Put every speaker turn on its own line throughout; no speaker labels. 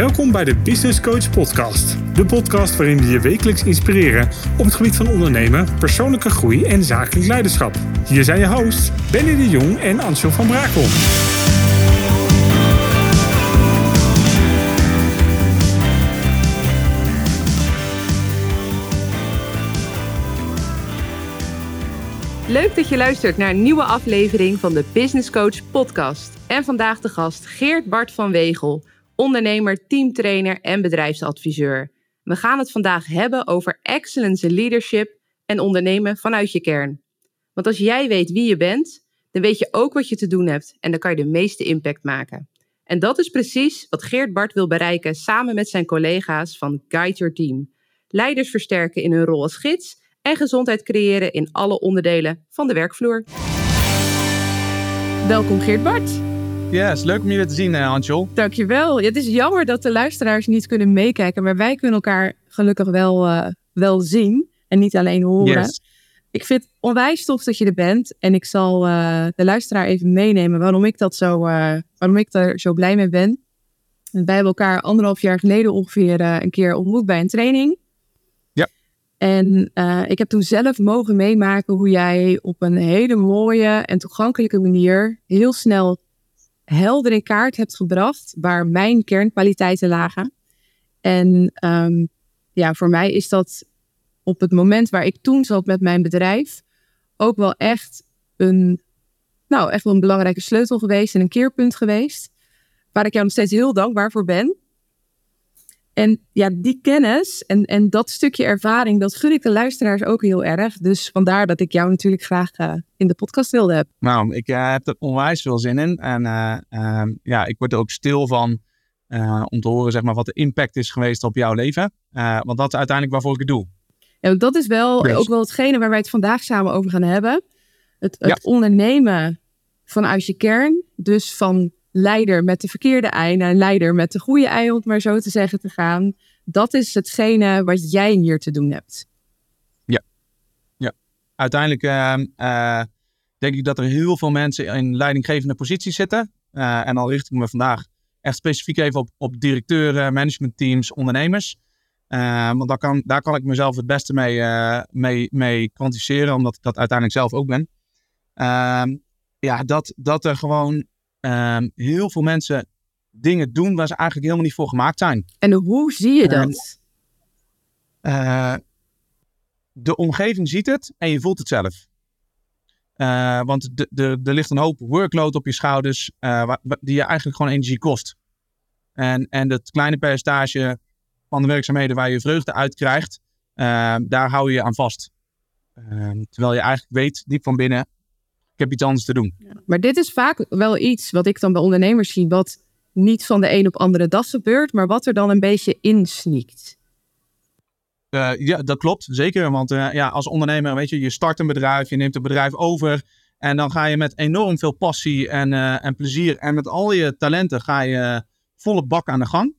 Welkom bij de Business Coach Podcast. De podcast waarin we je wekelijks inspireren op het gebied van ondernemen, persoonlijke groei en zakelijk leiderschap. Hier zijn je hosts Benny de Jong en Ansel van Brakel.
Leuk dat je luistert naar een nieuwe aflevering van de Business Coach Podcast. En vandaag de gast Geert Bart van Wegel, ondernemer, teamtrainer en bedrijfsadviseur. We gaan het vandaag hebben over excellence leadership en ondernemen vanuit je kern. Want als jij weet wie je bent, dan weet je ook wat je te doen hebt en dan kan je de meeste impact maken. En dat is precies wat Geert Bart wil bereiken samen met zijn collega's van Guide Your Team. Leiders versterken in hun rol als gids en gezondheid creëren in alle onderdelen van de werkvloer. Welkom Geert Bart.
Ja, is leuk om je weer te zien, uh, Angel.
Dankjewel. Ja, het is jammer dat de luisteraars niet kunnen meekijken, maar wij kunnen elkaar gelukkig wel, uh, wel zien en niet alleen horen.
Yes.
Ik vind het onwijs tof dat je er bent en ik zal uh, de luisteraar even meenemen waarom ik, dat zo, waarom ik er zo blij mee ben. Wij hebben elkaar anderhalf jaar geleden ongeveer een keer ontmoet bij een training. En uh, ik heb toen zelf mogen meemaken hoe jij op een hele mooie en toegankelijke manier heel snel helder in kaart hebt gebracht waar mijn kernkwaliteiten lagen. En um, ja, voor mij is dat op het moment waar ik toen zat met mijn bedrijf ook wel echt een, nou, echt wel een belangrijke sleutel geweest en een keerpunt geweest. Waar ik jou nog steeds heel dankbaar voor ben. En ja, die kennis en, en dat stukje ervaring, dat gun ik de luisteraars ook heel erg. Dus vandaar dat ik jou natuurlijk graag uh, in de podcast wilde hebben.
Nou, ik uh, heb er onwijs veel zin in. En uh, ja, ik word er ook stil van om te horen zeg maar, wat de impact is geweest op jouw leven. want dat is uiteindelijk waarvoor ik het doe.
Ja, dat is wel yes. ook wel hetgene waar wij het vandaag samen over gaan hebben. Het, het ja. ondernemen vanuit je kern. Dus van leider met de verkeerde ei naar leider met de goede ei, om het maar zo te zeggen, te gaan. Dat is hetgene wat jij hier te doen hebt.
Ja, ja. uiteindelijk uh, uh, denk ik dat er heel veel mensen in leidinggevende posities zitten. Uh, en al richt ik me vandaag echt specifiek even op, op directeuren, managementteams, ondernemers. want daar kan, daar kan ik mezelf het beste mee, mee, mee kwantificeren, omdat ik dat uiteindelijk zelf ook ben. Ehm, ja, dat, dat er gewoon um, heel veel mensen dingen doen waar ze eigenlijk helemaal niet voor gemaakt zijn.
En hoe zie je dat?
Uh, de omgeving ziet het en je voelt het zelf. Uh, want er ligt een hoop workload op je schouders uh, die je eigenlijk gewoon energie kost. En, en dat kleine percentage van de werkzaamheden waar je vreugde uit krijgt, daar hou je je aan vast. Ehm, terwijl je eigenlijk weet, diep van binnen, heb iets anders te doen.
Maar dit is vaak wel iets wat ik dan bij ondernemers zie, wat niet van de een op andere dag gebeurt, maar wat er dan een beetje insniekt.
Uh, ja, dat klopt. Zeker. Want uh, ja, als ondernemer, weet je, je start een bedrijf, je neemt een bedrijf over. En dan ga je met enorm veel passie en, uh, en plezier en met al je talenten ga je volle bak aan de gang.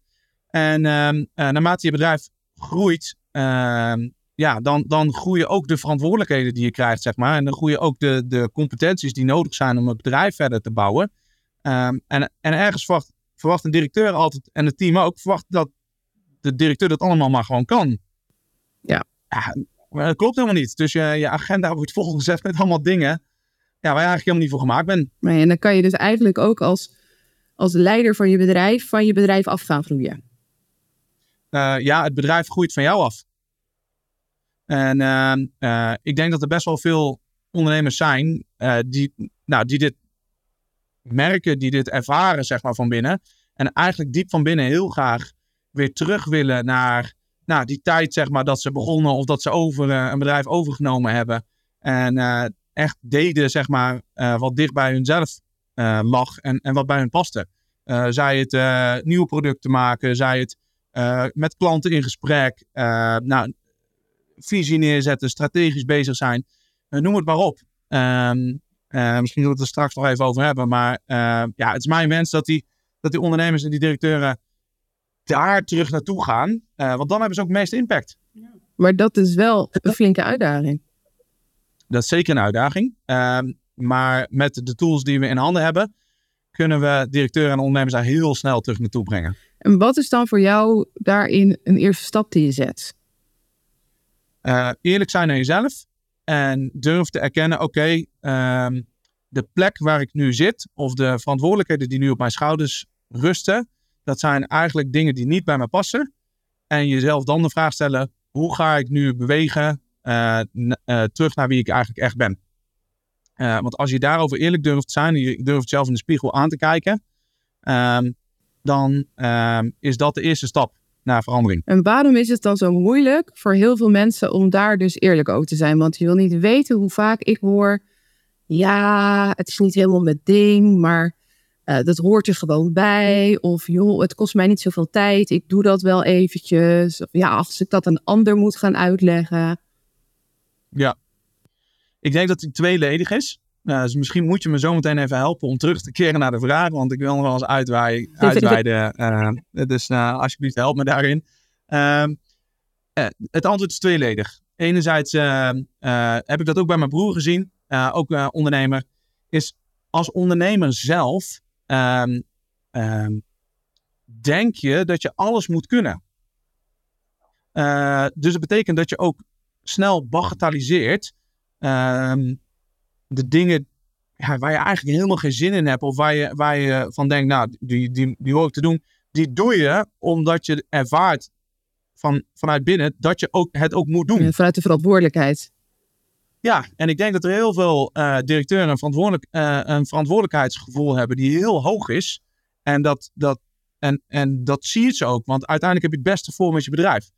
En ehm, naarmate je bedrijf groeit, ehm, ja, dan, dan groeien ook de verantwoordelijkheden die je krijgt, zeg maar. En dan groeien ook de, de competenties die nodig zijn om het bedrijf verder te bouwen. Um, en, en ergens verwacht, verwacht een directeur altijd, en het team ook, verwacht dat de directeur dat allemaal maar gewoon kan.
Ja.
ja maar dat klopt helemaal niet. Dus je, je agenda wordt volgezet met allemaal dingen ja, waar je eigenlijk helemaal niet voor gemaakt bent.
Nee, en dan kan je dus eigenlijk ook als, als leider van je bedrijf, van je bedrijf af gaan groeien.
Uh, ja, het bedrijf groeit van jou af. En uh, uh, ik denk dat er best wel veel ondernemers zijn uh, die, nou, die dit merken, die dit ervaren, zeg maar, van binnen. En eigenlijk diep van binnen heel graag weer terug willen naar nou, die tijd, zeg maar, dat ze begonnen of dat ze over, een bedrijf overgenomen hebben. En echt deden, zeg maar, wat dicht bij hunzelf lag en, en wat bij hun paste. zij het nieuwe producten maken, zij het met klanten in gesprek. nou, visie neerzetten, strategisch bezig zijn. Uh, noem het maar op. Um, uh, misschien zullen we het er straks nog even over hebben. Maar uh, ja, het is mijn wens dat die, dat die ondernemers en die directeuren daar terug naartoe gaan. want dan hebben ze ook het meeste impact.
Maar dat is wel een flinke uitdaging.
Dat is zeker een uitdaging. Ehm, maar met de tools die we in handen hebben, kunnen we directeuren en ondernemers daar heel snel terug naartoe brengen.
En wat is dan voor jou daarin een eerste stap die je zet?
Uh, eerlijk zijn naar jezelf en durf te erkennen, oké, ehm, de plek waar ik nu zit of de verantwoordelijkheden die nu op mijn schouders rusten, dat zijn eigenlijk dingen die niet bij me passen. En jezelf dan de vraag stellen, hoe ga ik nu bewegen uh, uh, terug naar wie ik eigenlijk echt ben? want als je daarover eerlijk durft te zijn, en je durft zelf in de spiegel aan te kijken, um, dan um, is dat de eerste stap naar verandering.
En waarom is het dan zo moeilijk voor heel veel mensen om daar dus eerlijk over te zijn? Want je wil niet weten hoe vaak ik hoor, ja, het is niet helemaal mijn ding, maar uh, dat hoort er gewoon bij. Of joh, het kost mij niet zoveel tijd, ik doe dat wel eventjes. Of ja, als ik dat een ander moet gaan uitleggen.
Ja, ik denk dat het tweeledig is. Nou, dus misschien moet je me zo meteen even helpen om terug te keren naar de vraag, want ik wil nog wel eens uitweiden. uitweiden uh, dus uh, alsjeblieft help me daarin. Uh, het antwoord is tweeledig. Enerzijds heb ik dat ook bij mijn broer gezien, ook ondernemer, is als ondernemer zelf ehm, ehm, denk je dat je alles moet kunnen. dus dat betekent dat je ook snel bagatelliseert de dingen ja, waar je eigenlijk helemaal geen zin in hebt. Of waar je, waar je van denkt, nou, die, die, die hoor ik te doen. Die doe je omdat je ervaart van, vanuit binnen dat je ook, het ook moet doen.
vanuit de verantwoordelijkheid.
Ja, en ik denk dat er heel veel uh, directeuren een, verantwoordelijk, uh, een verantwoordelijkheidsgevoel hebben die heel hoog is. En dat, dat, en, en dat zie je ze ook, want uiteindelijk heb je het beste voor met je bedrijf.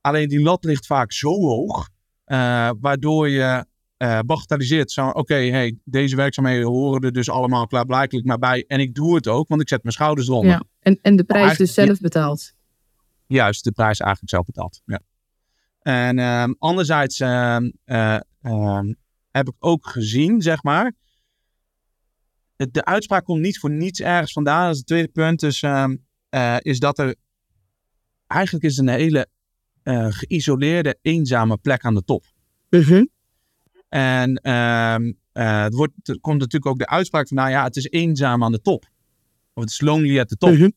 Alleen die lat ligt vaak zo hoog, uh, waardoor je uh, bagatelliseert. Zo, oké, hey, deze werkzaamheden horen er dus allemaal klaarblijkelijk maar bij. En ik doe het ook, want ik zet mijn schouders eronder.
Ja, en, en de prijs dus zelf betaald.
Juist, de prijs eigenlijk zelf betaald. Ja. En uh, anderzijds uh, heb ik ook gezien, zeg maar. De uitspraak komt niet voor niets ergens vandaan. Dat is het tweede punt. Dus ehm, eh, is dat er. Eigenlijk is een hele geïsoleerde, eenzame plek aan de top.
Mm
en um, uh, het wordt, er komt natuurlijk ook de uitspraak van, nou ja, het is eenzaam aan de top. Of het is lonely at the top. Mm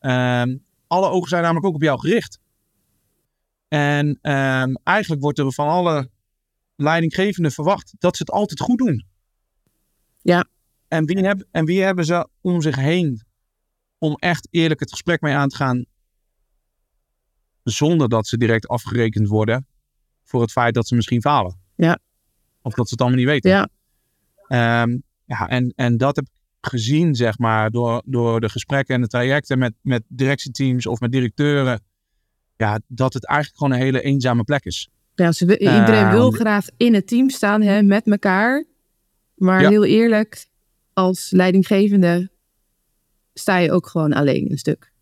um, alle ogen zijn namelijk ook op jou gericht. En um, eigenlijk wordt er van alle leidinggevenden verwacht dat ze het altijd goed doen.
Ja.
En wie, heb, en wie hebben ze om zich heen om echt eerlijk het gesprek mee aan te gaan, zonder dat ze direct afgerekend worden voor het feit dat ze misschien falen?
Ja.
Of dat ze het allemaal niet weten.
Ja.
Um, ja, en, en dat heb ik gezien, zeg maar, door, door de gesprekken en de trajecten met, met directieteams of met directeuren. Ja, dat het eigenlijk gewoon een hele eenzame plek is.
Ja, ze, iedereen uh, wil graag in het team staan, hè, met elkaar. Maar ja. heel eerlijk, als leidinggevende sta je ook gewoon alleen een stuk.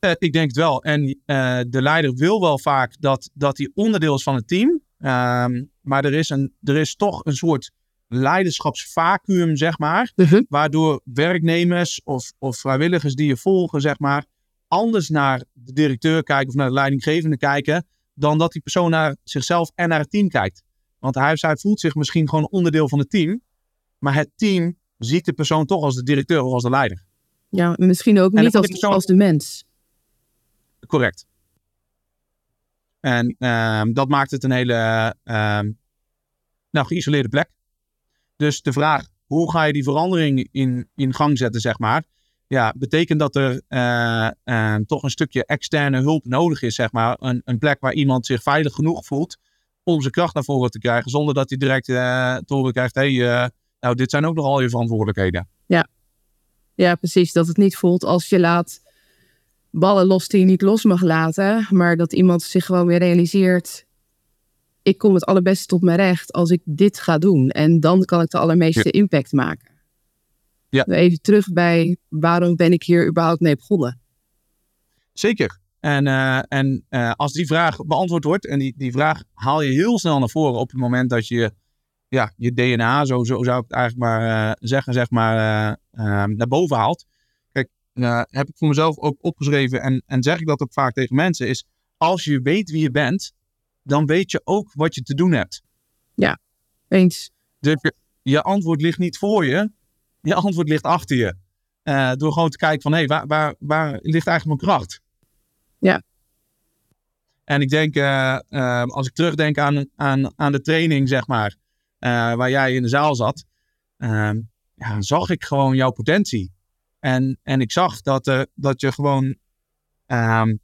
Uh, ik denk het wel. En uh, de leider wil wel vaak dat, dat hij onderdeel is van het team. Um, maar er is, een, er is toch een soort leiderschapsvacuum, zeg maar.
Uh -huh.
Waardoor werknemers of, of vrijwilligers die je volgen, zeg maar, anders naar de directeur kijken of naar de leidinggevende kijken. dan dat die persoon naar zichzelf en naar het team kijkt. Want hij of zij voelt zich misschien gewoon onderdeel van het team. Maar het team ziet de persoon toch als de directeur of als de leider.
Ja, misschien ook niet als, persoon... als de mens.
Correct. En um, dat maakt het een hele um, nou, geïsoleerde plek. Dus de vraag, hoe ga je die verandering in, in gang zetten, zeg maar. Ja, betekent dat er uh, uh, toch een stukje externe hulp nodig is, zeg maar. Een, een plek waar iemand zich veilig genoeg voelt om zijn kracht naar voren te krijgen. Zonder dat hij direct uh, te horen krijgt, hé, hey, nou, dit zijn ook nogal je verantwoordelijkheden.
Ja. ja, precies. Dat het niet voelt als je laat ballen los die je niet los mag laten. Maar dat iemand zich gewoon weer realiseert. Ik kom het allerbeste tot mijn recht als ik dit ga doen. En dan kan ik de allermeeste ja. impact maken.
Ja.
Even terug bij waarom ben ik hier überhaupt mee begonnen?
Zeker. En, uh, en uh, als die vraag beantwoord wordt, en die, die vraag haal je heel snel naar voren op het moment dat je ja, je DNA, zo, zo zou ik het eigenlijk maar uh, zeggen, zeg maar, naar boven haalt uh, heb ik voor mezelf ook opgeschreven en, en zeg ik dat ook vaak tegen mensen, is als je weet wie je bent, dan weet je ook wat je te doen hebt.
Ja, eens.
Dus je, je antwoord ligt niet voor je, Je antwoord ligt achter je. Uh, door gewoon te kijken van, hé, hey, waar, waar, waar ligt eigenlijk mijn kracht?
Ja.
En ik denk, uh, uh, als ik terugdenk aan, aan, aan de training, zeg maar, waar jij in de zaal zat, ja, zag ik gewoon jouw potentie. En, en ik zag dat, dat je gewoon um,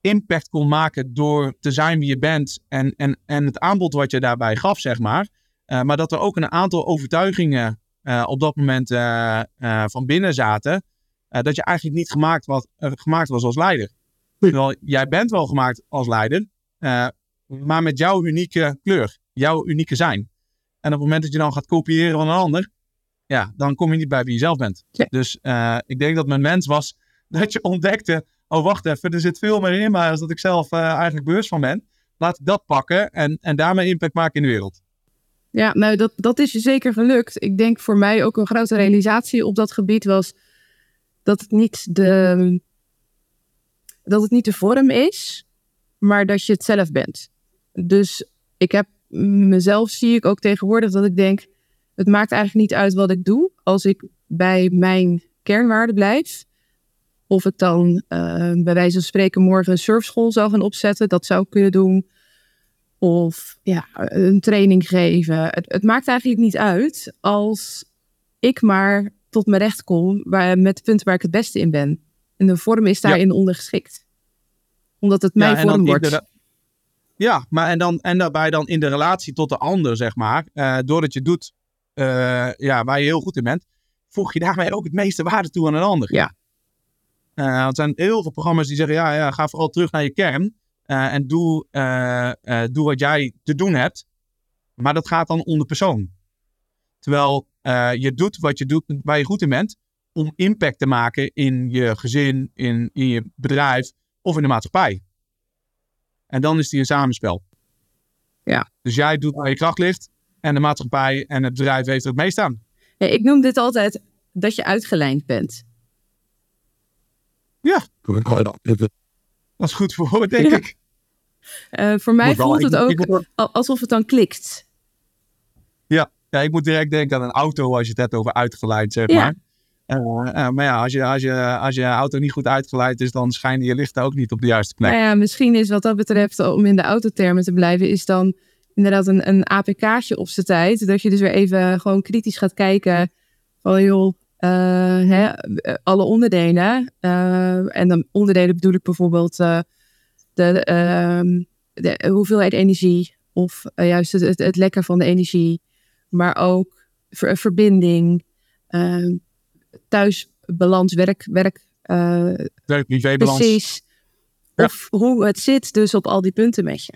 impact kon maken door te zijn wie je bent en, en, en het aanbod wat je daarbij gaf, zeg maar. Uh, maar dat er ook een aantal overtuigingen uh, op dat moment uh, van binnen zaten, dat je eigenlijk niet gemaakt was, gemaakt was als leider. Terwijl jij bent wel gemaakt als leider, maar met jouw unieke kleur, jouw unieke zijn. En op het moment dat je dan gaat kopiëren van een ander, ja, dan kom je niet bij wie je zelf bent.
Ja.
Dus ik denk dat mijn mens was dat je ontdekte oh wacht even, er zit veel meer in mij als dat ik zelf uh, eigenlijk bewust van ben. Laat ik dat pakken en, en daarmee impact maken in de wereld.
Ja, nou dat, dat is je zeker gelukt. Ik denk voor mij ook een grote realisatie op dat gebied was dat het niet de, dat het niet de vorm is, maar dat je het zelf bent. Dus ik heb mezelf zie ik ook tegenwoordig dat ik denk, het maakt eigenlijk niet uit wat ik doe als ik bij mijn kernwaarden blijf of ik dan uh, bij wijze van spreken morgen een surfschool zou gaan opzetten, dat zou ik kunnen doen. Of ja, een training geven. Het, het, maakt eigenlijk niet uit als ik maar tot mijn recht kom waar, met de punten waar ik het beste in ben. En de vorm is daarin ja. ondergeschikt. Omdat het mijn ja, vorm wordt.
Ja, maar en, dan, en daarbij dan in de relatie tot de ander, zeg maar. Uh, doordat je doet uh, ja, waar je heel goed in bent, voeg je daarmee ook het meeste waarde toe aan een ander.
Ja.
Uh, er zijn heel veel programma's die zeggen, ja, ja ga vooral terug naar je kern uh, en doe, doe wat jij te doen hebt. Maar dat gaat dan om de persoon. Terwijl je doet wat je doet waar je goed in bent, om impact te maken in je gezin, in, in je bedrijf of in de maatschappij. En dan is die een samenspel.
Ja.
Dus jij doet waar je kracht ligt en de maatschappij en het bedrijf heeft er het meest aan.
Ja, ik noem dit altijd dat je uitgelijnd bent.
Ja. Dat is goed voor denk ik.
Uh, voor mij voelt het ook alsof het dan klikt.
Ja. ja, ik moet direct denken aan een auto als je het hebt over uitgeleid, zeg maar. Uh, uh, maar ja, als je, als, je, als je auto niet goed uitgeleid is, dan schijnen je lichten ook niet op de juiste plek.
Nou ja, misschien is wat dat betreft, om in de autotermen te blijven, is dan inderdaad een, een APK'tje op zijn tijd. Dat je dus weer even gewoon kritisch gaat kijken van joh, uh, hè, alle onderdelen. Uh, en dan onderdelen bedoel ik bijvoorbeeld uh, de, ehm, de, hoeveelheid energie of juist het, het, het, lekken van de energie, maar ook ver, verbinding, thuisbalans, werk, werk,
werk-privébalans.
Precies. Ja. Of hoe het zit dus op al die punten met je.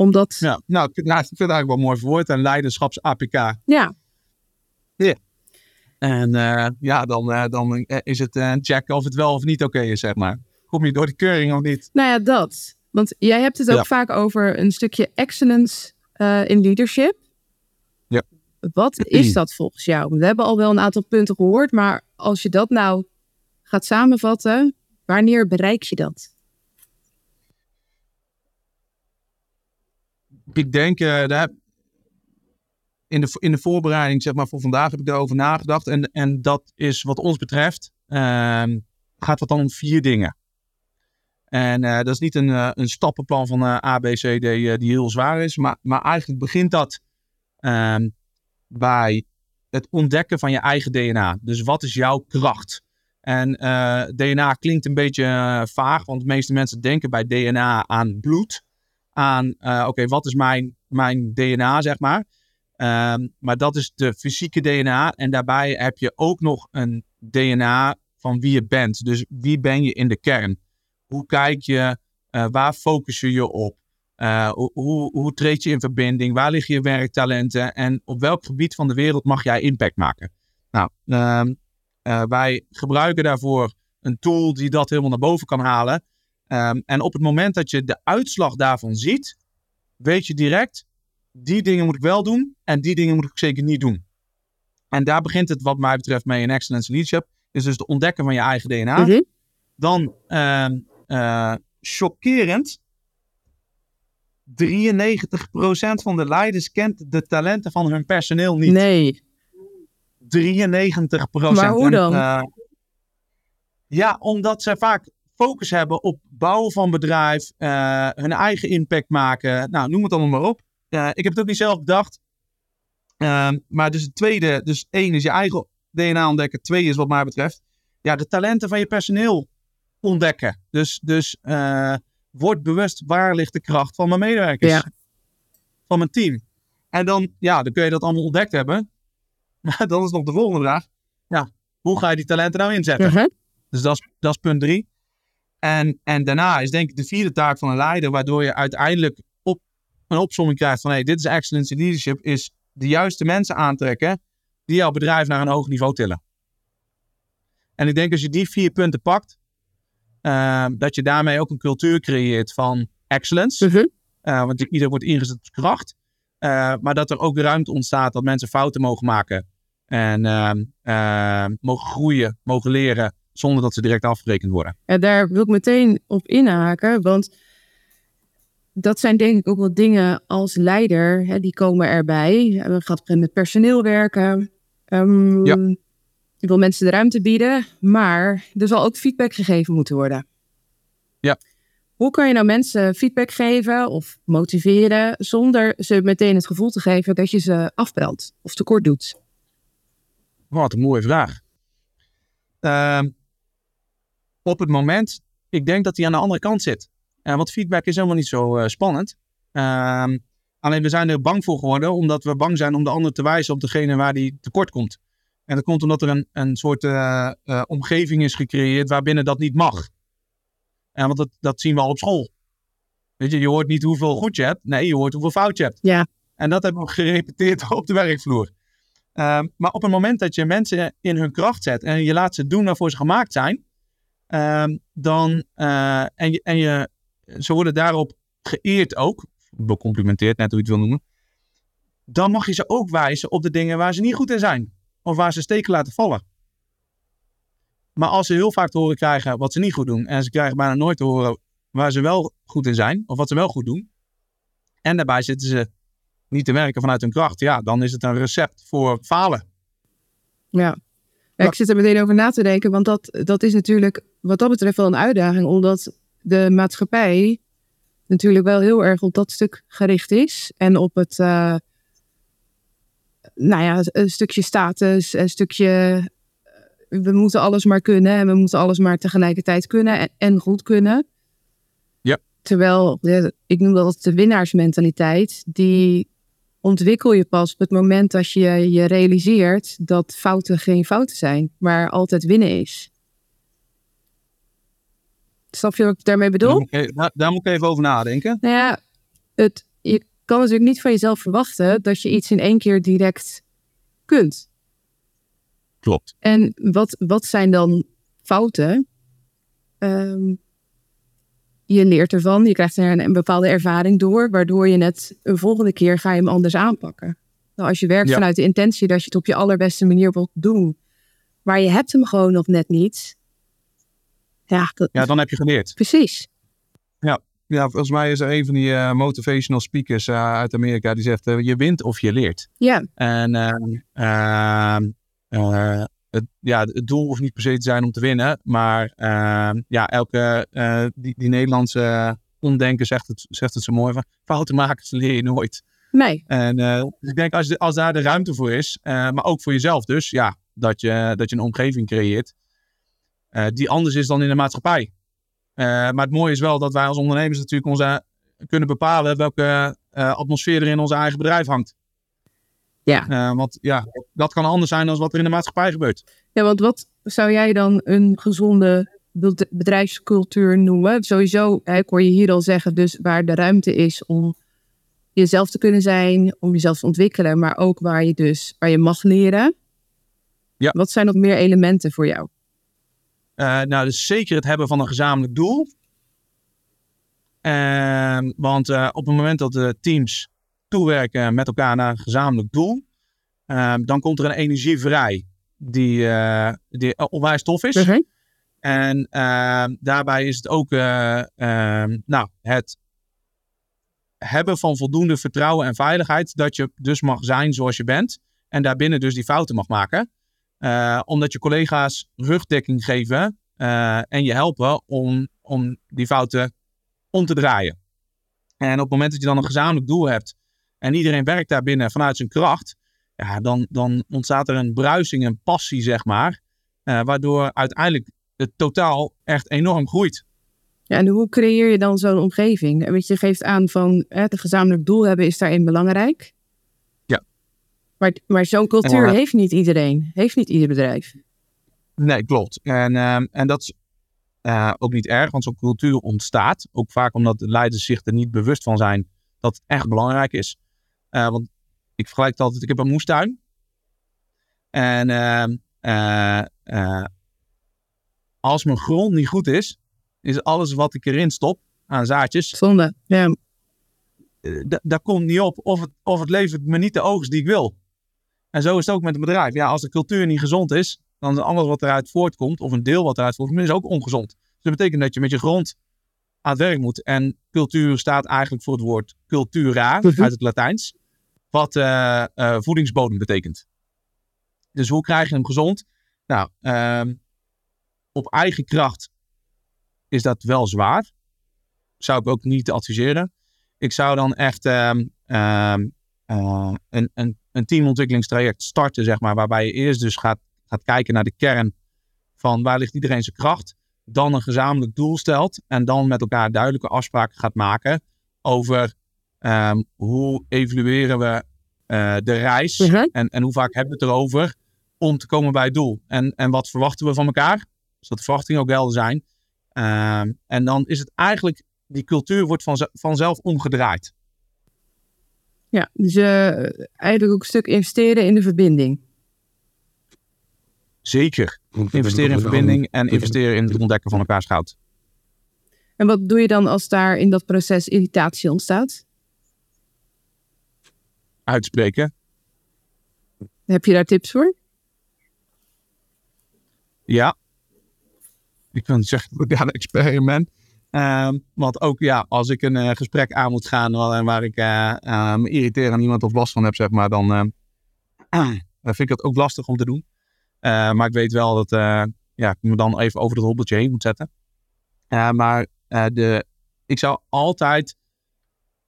Omdat...
Ja, nou, ik vind, nou, ik vind het eigenlijk wel mooi verwoord. Een leiderschaps-APK.
Ja.
Ja. En uh, ja, dan, uh, dan is het uh, checken of het wel of niet oké okay is, zeg maar. Kom je door de keuring of niet?
Nou ja, dat. Want jij hebt het ook ja. vaak over een stukje excellence in leadership.
Ja.
Wat is dat volgens jou? We hebben al wel een aantal punten gehoord, maar als je dat nou gaat samenvatten, wanneer bereik je dat?
Ik denk, daar, in de, in de voorbereiding zeg maar, voor vandaag heb ik daarover nagedacht. En, en dat is wat ons betreft, uh, gaat wat dan om vier dingen. En uh, dat is niet een, uh, een stappenplan van uh, A, B, C, D die heel zwaar is. Maar, maar eigenlijk begint dat ehm, bij het ontdekken van je eigen DNA. Dus wat is jouw kracht? En DNA klinkt een beetje vaag, want de meeste mensen denken bij DNA aan bloed. Aan, oké, wat is mijn, mijn DNA, zeg maar. Um, maar dat is de fysieke DNA. En daarbij heb je ook nog een DNA van wie je bent. Dus wie ben je in de kern? Hoe kijk je? Uh, waar focus je je op? Uh, hoe, hoe treed je in verbinding? Waar liggen je werktalenten? En op welk gebied van de wereld mag jij impact maken? Nou, uh, wij gebruiken daarvoor een tool die dat helemaal naar boven kan halen. Um, en op het moment dat je de uitslag daarvan ziet, weet je direct die dingen moet ik wel doen en die dingen moet ik zeker niet doen. En daar begint het wat mij betreft mee in Excellence Leadership. Is dus het ontdekken van je eigen DNA.
Mm -hmm.
Dan uh, uh, chockerend. 93% van de leiders kent de talenten van hun personeel niet.
Nee.
93 procent.
Maar hoe dan?
ja, omdat ze vaak focus hebben op bouwen van bedrijf, eh, hun eigen impact maken. Nou, noem het allemaal maar op. Uh, ik heb het ook niet zelf bedacht. Uh, maar dus het tweede, dus één is je eigen DNA ontdekken. Twee is wat mij betreft, ja, de talenten van je personeel ontdekken. Dus, dus uh, word bewust waar ligt de kracht van mijn medewerkers.
Ja.
Van mijn team. En dan, ja, dan kun je dat allemaal ontdekt hebben. Maar dan is nog de volgende vraag. Ja, hoe ga je die talenten nou inzetten?
Uh -huh.
Dus dat is, dat is punt drie. En, en daarna is denk ik de vierde taak van een leider, waardoor je uiteindelijk op, een opzomming krijgt van hey, dit is excellence in leadership, is de juiste mensen aantrekken die jouw bedrijf naar een hoog niveau tillen. En ik denk als je die vier punten pakt, uh, dat je daarmee ook een cultuur creëert van excellence.
Uh -huh.
uh, want ieder wordt ingezet op kracht. Uh, maar dat er ook ruimte ontstaat dat mensen fouten mogen maken. En mogen groeien, mogen leren zonder dat ze direct afgerekend worden.
Ja, daar wil ik meteen op inhaken, want dat zijn denk ik ook wel dingen als leider, hè, die komen erbij. We gaan met personeel werken. Um,
ja.
Je wil mensen de ruimte bieden, maar er zal ook feedback gegeven moeten worden.
Ja.
Hoe kan je nou mensen feedback geven of motiveren zonder ze meteen het gevoel te geven dat je ze afbrandt of tekort doet?
Wat een mooie vraag. Uh, op het moment, ik denk dat hij aan de andere kant zit. Uh, want feedback is helemaal niet zo uh, spannend. Uh, alleen we zijn er bang voor geworden, omdat we bang zijn om de ander te wijzen op degene waar die tekort komt. En dat komt omdat er een, een soort uh, omgeving is gecreëerd waarbinnen dat niet mag. En want dat, dat zien we al op school. Weet je, je hoort niet hoeveel goed je hebt. Nee, je hoort hoeveel fout je hebt.
Ja.
En dat hebben we gerepeteerd op de werkvloer. Uh, maar op het moment dat je mensen in hun kracht zet en je laat ze doen waarvoor ze gemaakt zijn, uh, dan, uh, en, en je, ze worden daarop geëerd ook, becomplimenteerd, net hoe je het wil noemen, dan mag je ze ook wijzen op de dingen waar ze niet goed in zijn. Of waar ze steken laten vallen. Maar als ze heel vaak te horen krijgen wat ze niet goed doen, en ze krijgen bijna nooit te horen waar ze wel goed in zijn, of wat ze wel goed doen, en daarbij zitten ze niet te werken vanuit hun kracht, ja, dan is het een recept voor falen.
Ja. Ja ik zit er meteen over na te denken, want dat, dat is natuurlijk wat dat betreft wel een uitdaging, omdat de maatschappij natuurlijk wel heel erg op dat stuk gericht is en op het, uh, nou ja, een stukje status, een stukje, we moeten alles maar kunnen en we moeten alles maar tegelijkertijd kunnen en, en goed kunnen.
Ja.
Terwijl, ik noem dat de winnaarsmentaliteit, die ontwikkel je pas op het moment dat je je realiseert dat fouten geen fouten zijn, maar altijd winnen is. Snap je wat ik daarmee bedoel?
Daar moet ik, daar moet ik even over nadenken.
Nou ja, het, je kan natuurlijk niet van jezelf verwachten dat je iets in één keer direct kunt.
Klopt.
En wat, wat zijn dan fouten? Um, je leert ervan, je krijgt er een, een, bepaalde ervaring door, waardoor je het een volgende keer ga je hem anders aanpakken. Nou, als je werkt ja. vanuit de intentie dat je het op je allerbeste manier wilt doen, maar je hebt hem gewoon nog net niet. Ja, dat...
ja dan heb je geleerd.
Precies.
Ja. ja, volgens mij is er een van die uh, motivational speakers uh, uit Amerika die zegt: uh, je wint of je leert.
Ja.
En het, ja, het doel hoeft niet per se te zijn om te winnen. Maar uh, ja, elke uh, die, die Nederlandse omdenken zegt het, zegt het zo mooi van fouten maken leer je nooit.
Nee.
En uh, dus ik denk als, als daar de ruimte voor is, maar ook voor jezelf dus, ja, dat je, dat je een omgeving creëert die anders is dan in de maatschappij. maar het mooie is wel dat wij als ondernemers natuurlijk onze, kunnen bepalen welke atmosfeer er in ons eigen bedrijf hangt.
Ja.
Uh, want ja, dat kan anders zijn dan wat er in de maatschappij gebeurt.
Ja, want wat zou jij dan een gezonde bedrijfscultuur noemen? Sowieso, ik hoor je hier al zeggen, dus waar de ruimte is om jezelf te kunnen zijn, om jezelf te ontwikkelen, maar ook waar je dus waar je mag leren.
Ja.
Wat zijn nog meer elementen voor jou?
Uh, nou, dus zeker het hebben van een gezamenlijk doel. Uh, want uh, op het moment dat de teams toewerken met elkaar naar een gezamenlijk doel, uh, dan komt er een energie vrij die, uh, die onwijs tof is. En uh, daarbij is het ook nou, het hebben van voldoende vertrouwen en veiligheid dat je dus mag zijn zoals je bent en daarbinnen dus die fouten mag maken. Eh, omdat je collega's rugdekking geven eh, en je helpen om, om die fouten om te draaien. En op het moment dat je dan een gezamenlijk doel hebt en iedereen werkt daar binnen vanuit zijn kracht, ja, dan, dan ontstaat er een bruising, een passie, zeg maar, uh, waardoor uiteindelijk het totaal echt enorm groeit.
Ja, en hoe creëer je dan zo'n omgeving? Weet je, geeft aan van het gezamenlijk doel hebben is daarin belangrijk.
Ja.
Maar, maar zo'n cultuur heeft niet iedereen, heeft niet ieder bedrijf.
Nee, klopt. En, uh, en dat is uh, ook niet erg, want zo'n cultuur ontstaat. Ook vaak omdat de leiders zich er niet bewust van zijn dat het echt belangrijk is. Uh, want ik vergelijk het altijd, ik heb een moestuin. En uh, als mijn grond niet goed is, is alles wat ik erin stop aan zaadjes.
Zonde, ja.
Daar komt niet op of het, of het levert me niet de oogst die ik wil. En zo is het ook met een bedrijf. Ja, als de cultuur niet gezond is, dan is alles wat eruit voortkomt, of een deel wat eruit voortkomt, is ook ongezond. Dus dat betekent dat je met je grond aan het werk moet. En cultuur staat eigenlijk voor het woord cultura uit het Latijns, wat uh, uh, voedingsbodem betekent. Dus hoe krijg je hem gezond? Nou, uh, op eigen kracht is dat wel zwaar. Zou ik ook niet adviseren. Ik zou dan echt uh, een, een, een teamontwikkelingstraject starten, zeg maar, waarbij je eerst dus gaat, gaat kijken naar de kern van waar ligt iedereen zijn kracht. Dan een gezamenlijk doel stelt en dan met elkaar duidelijke afspraken gaat maken over um, hoe evalueren we uh, de reis
Mhm.
uh -huh. en, en hoe vaak hebben we het erover om te komen bij het doel. En, en wat verwachten we van elkaar? Zodat de verwachtingen ook helder zijn. Uh, en dan is het eigenlijk, die cultuur wordt van, vanzelf omgedraaid.
Ja, dus uh, eigenlijk ook een stuk investeren in de verbinding.
Zeker. Investeren in verbinding en investeren in het ontdekken van elkaars goud.
En wat doe je dan als daar in dat proces irritatie ontstaat?
Uitspreken.
Heb je daar tips voor?
Ja. Ik niet zeggen dat ik een experiment. Uh, want ook ja, als ik een uh, gesprek aan moet gaan waar, waar ik uh, me irriteer aan iemand of last van heb, zeg maar, dan vind ik het ook lastig om te doen. Maar ik weet wel dat ja, ik me dan even over het hobbeltje heen moet zetten. maar de, ik zou altijd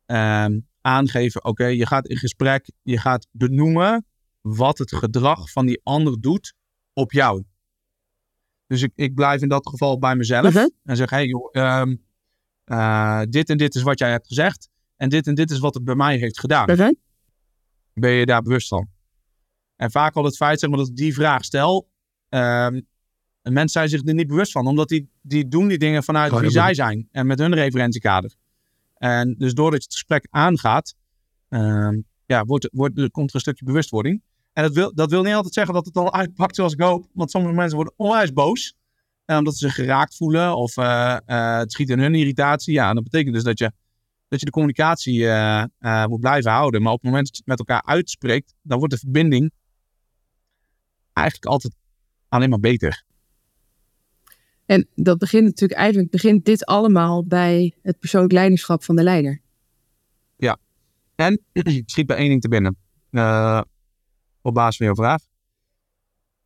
ehm, aangeven, oké, okay, je gaat in gesprek, je gaat benoemen wat het gedrag van die ander doet op jou. Dus ik, ik blijf in dat geval bij mezelf
Mhm.
en zeg, hey, joh, um, uh, dit en dit is wat jij hebt gezegd en dit en dit is wat het bij mij heeft gedaan.
Uh -huh.
Ben je daar bewust van? En vaak al het feit zeg maar, dat ik die vraag stel, um, mensen zijn zich er niet bewust van, omdat die, die doen die dingen vanuit wie zij zijn en met hun referentiekader. En dus doordat je het gesprek aangaat, um, ja, wordt, wordt, komt er een stukje bewustwording. En dat wil, dat wil niet altijd zeggen dat het al uitpakt zoals ik hoop. Want sommige mensen worden onwijs boos. Uh, omdat ze zich geraakt voelen. Of uh, uh, het schiet in hun irritatie. Ja, en dat betekent dus dat je, dat je de communicatie eh, moet blijven houden. Maar op het moment dat je het met elkaar uitspreekt. Dan wordt de verbinding eigenlijk altijd alleen maar beter.
En dat begint natuurlijk eigenlijk begint dit allemaal bij het persoonlijk leiderschap van de leider.
Ja, en ik schiet bij één ding te binnen. Uh, op basis van jouw vraag.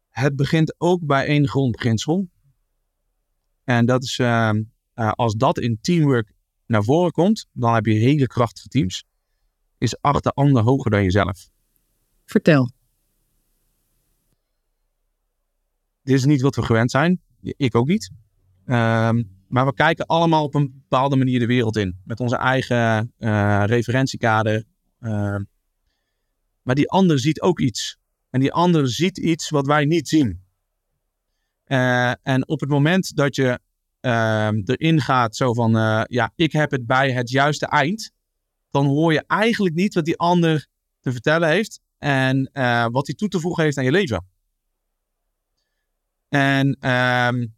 Het begint ook bij één grondbeginsel. En dat is, uh, uh, als dat in teamwork naar voren komt, dan heb je hele krachtige teams. Is acht de ander hoger dan jezelf.
Vertel.
Dit is niet wat we gewend zijn. Ik ook niet. Um, maar we kijken allemaal op een bepaalde manier de wereld in. Met onze eigen uh, referentiekader. Uh, maar die ander ziet ook iets. En die ander ziet iets wat wij niet zien. Uh, en op het moment dat je erin gaat, zo van ja, ik heb het bij het juiste eind. Dan hoor je eigenlijk niet wat die ander te vertellen heeft. En wat hij toe te voegen heeft aan je leven. En um,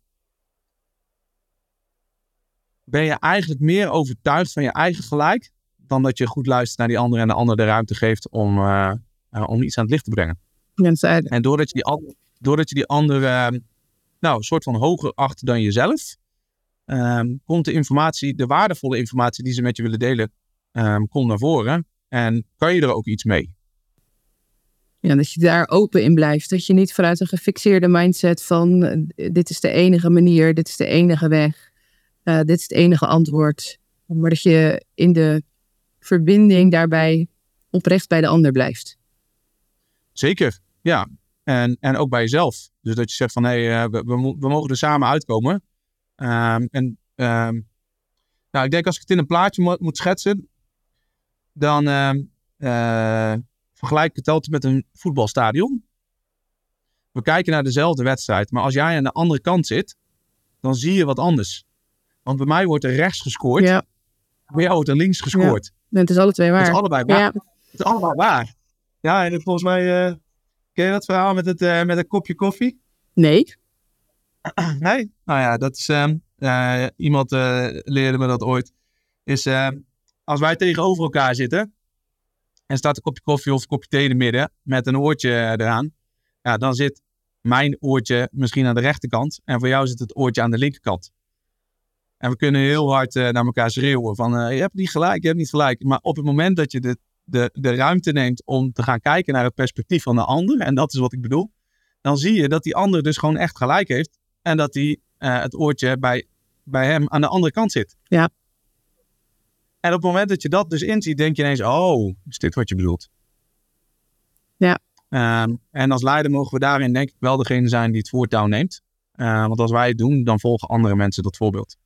ben je eigenlijk meer overtuigd van je eigen gelijk. dan dat je goed luistert naar die ander en de ander de ruimte geeft om, uh, uh, om iets aan het licht te brengen. En doordat je die, ander, doordat je die ander uh, nou, een soort van hoger acht dan jezelf. Um, komt de informatie, de waardevolle informatie die ze met je willen delen, um, komt naar voren. En kan je er ook iets mee.
Ja, dat je daar open in blijft. Dat je niet vanuit een gefixeerde mindset van eh, dit is de enige manier, dit is de enige weg, uh, dit is het enige antwoord. Maar dat je in de verbinding daarbij oprecht bij de ander blijft.
Zeker, ja. En, en ook bij jezelf. Dus dat je zegt van hé, hey, we, we, we, mogen er samen uitkomen. Um, en um, nou, ik denk als ik het in een plaatje mo moet schetsen, dan uh, vergelijk het altijd met een voetbalstadion. We kijken naar dezelfde wedstrijd, maar als jij aan de andere kant zit, dan zie je wat anders. Want bij mij wordt er rechts gescoord, ja. bij jou wordt er links gescoord.
Ja. Het is alle twee waar.
Het is allebei waar. Ja. Het is allebei waar. Ja, en volgens mij, uh, ken je dat verhaal met, het, uh, met een kopje koffie?
Nee.
nee? Nou ja, dat is, uh, iemand leerde me dat ooit. Is als wij tegenover elkaar zitten, en staat een kopje koffie of een kopje thee in het midden met een oortje eraan, ja, dan zit mijn oortje misschien aan de rechterkant en voor jou zit het oortje aan de linkerkant. En we kunnen heel hard uh, naar elkaar schreeuwen van uh, je hebt niet gelijk, je hebt niet gelijk. Maar op het moment dat je de, de, de ruimte neemt om te gaan kijken naar het perspectief van de ander, en dat is wat ik bedoel, dan zie je dat die ander dus gewoon echt gelijk heeft en dat die, uh, het oortje bij, bij hem aan de andere kant zit.
Ja.
En op het moment dat je dat dus inziet, denk je ineens, oh, is dit wat je bedoelt?
Ja.
Um, en als leider mogen we daarin denk ik wel degene zijn die het voortouw neemt. Uh, want als wij het doen, dan volgen andere mensen dat voorbeeld.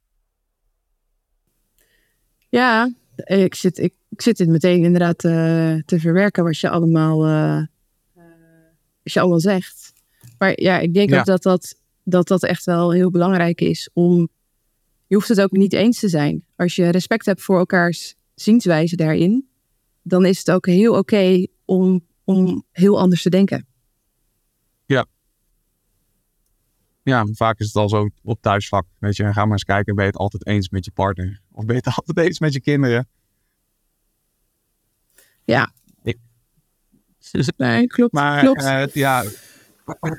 Ja, ik zit, ik, ik zit dit meteen inderdaad uh, te verwerken wat je allemaal, uh, wat je allemaal zegt. Maar ja, ik denk ja. ook dat dat, dat dat echt wel heel belangrijk is om je hoeft het ook niet eens te zijn. Als je respect hebt voor elkaars zienswijze daarin, dan is het ook heel oké okay om, om heel anders te denken.
Ja. Ja, vaak is het al zo op thuisvak. Weet je, ga maar eens kijken, ben je het altijd eens met je partner? Of ben je het altijd eens met je kinderen?
Ja. Nee, klopt.
Maar
klopt.
Uh, ja,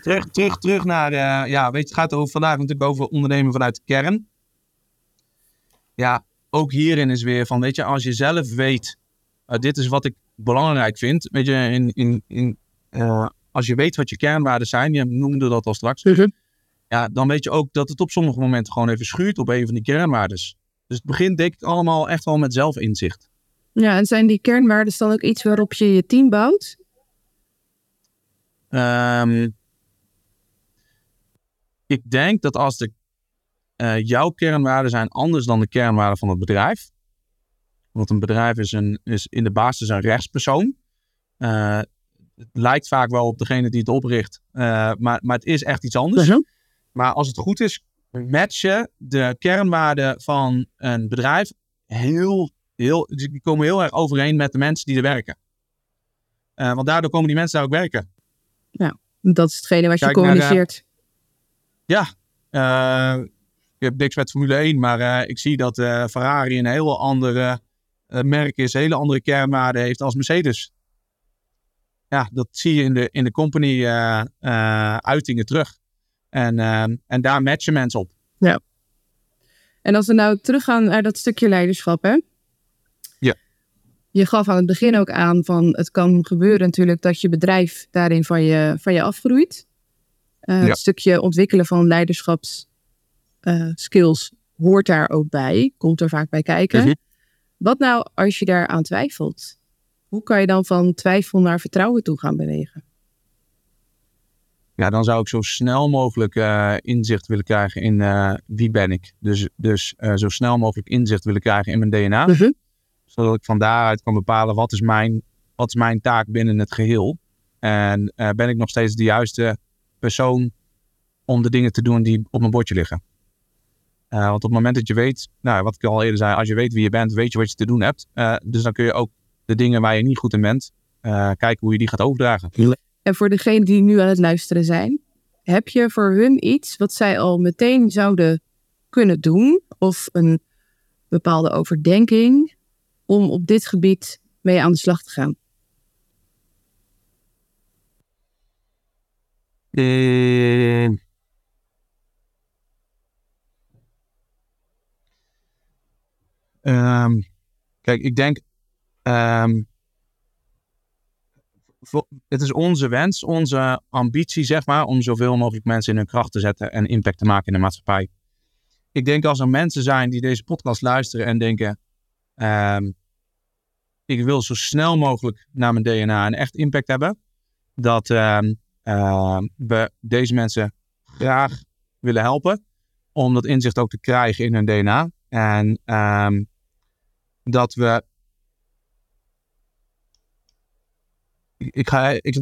terug, terug, terug naar, uh, ja, weet je, het gaat over, vandaag natuurlijk over ondernemen vanuit de kern ja, ook hierin is weer van, weet je, als je zelf weet, uh, dit is wat ik belangrijk vind, weet je, in, in, in, uh, als je weet wat je kernwaarden zijn, je noemde dat al straks,
Mhm.
ja, dan weet je ook dat het op sommige momenten gewoon even schuurt op een van die kernwaardes. Dus het begint denk ik allemaal echt wel met zelfinzicht.
Ja, en zijn die kernwaarden dan ook iets waarop je je team bouwt?
Um, ik denk dat als de uh, jouw kernwaarden zijn anders dan de kernwaarden van het bedrijf. Want een bedrijf is, een, is in de basis een rechtspersoon. Uh, het lijkt vaak wel op degene die het opricht, uh, maar, maar het is echt iets anders.
-huh.
Maar als het goed is, matchen de kernwaarden van een bedrijf heel, heel, die komen heel erg overeen met de mensen die er werken. want daardoor komen die mensen daar ook werken.
Ja, dat is hetgene wat je communiceert.
Naar, ja, heb niks met Formule 1, maar uh, ik zie dat uh, Ferrari een heel andere uh, merk is, een hele andere kernwaarde heeft als Mercedes. Ja, dat zie je in de, in de company uitingen terug. En, en daar matchen mensen op.
Ja. En als we nou teruggaan naar dat stukje leiderschap, hè?
Ja.
Je gaf aan het begin ook aan van het kan gebeuren natuurlijk dat je bedrijf daarin van je, van je afgroeit. ja. Het stukje ontwikkelen van leiderschaps uh, skills hoort daar ook bij, komt er vaak bij kijken.
Mhm.
Wat nou als je daar aan twijfelt? Hoe kan je dan van twijfel naar vertrouwen toe gaan bewegen?
Ja, dan zou ik zo snel mogelijk uh, inzicht willen krijgen in uh, wie ben ik. Dus, dus uh, zo snel mogelijk inzicht willen krijgen in mijn DNA.
Mhm.
Zodat ik van daaruit kan bepalen wat is mijn, wat is mijn taak binnen het geheel. En ben ik nog steeds de juiste persoon om de dingen te doen die op mijn bordje liggen. Uh, want op het moment dat je weet, nou, wat ik al eerder zei, als je weet wie je bent, weet je wat je te doen hebt. Uh, dus dan kun je ook de dingen waar je niet goed in bent, uh, kijken hoe je die gaat overdragen.
En voor degenen die nu aan het luisteren zijn, heb je voor hun iets wat zij al meteen zouden kunnen doen? Of een bepaalde overdenking om op dit gebied mee aan de slag te gaan?
Um, kijk, ik denk. Um, het is onze wens, onze ambitie, zeg maar, om zoveel mogelijk mensen in hun kracht te zetten en impact te maken in de maatschappij. Ik denk als er mensen zijn die deze podcast luisteren en denken, ehm, ik wil zo snel mogelijk naar mijn DNA een echt impact hebben, dat ehm, ehm, we deze mensen graag willen helpen om dat inzicht ook te krijgen in hun DNA. En dat we ik, ga, ik,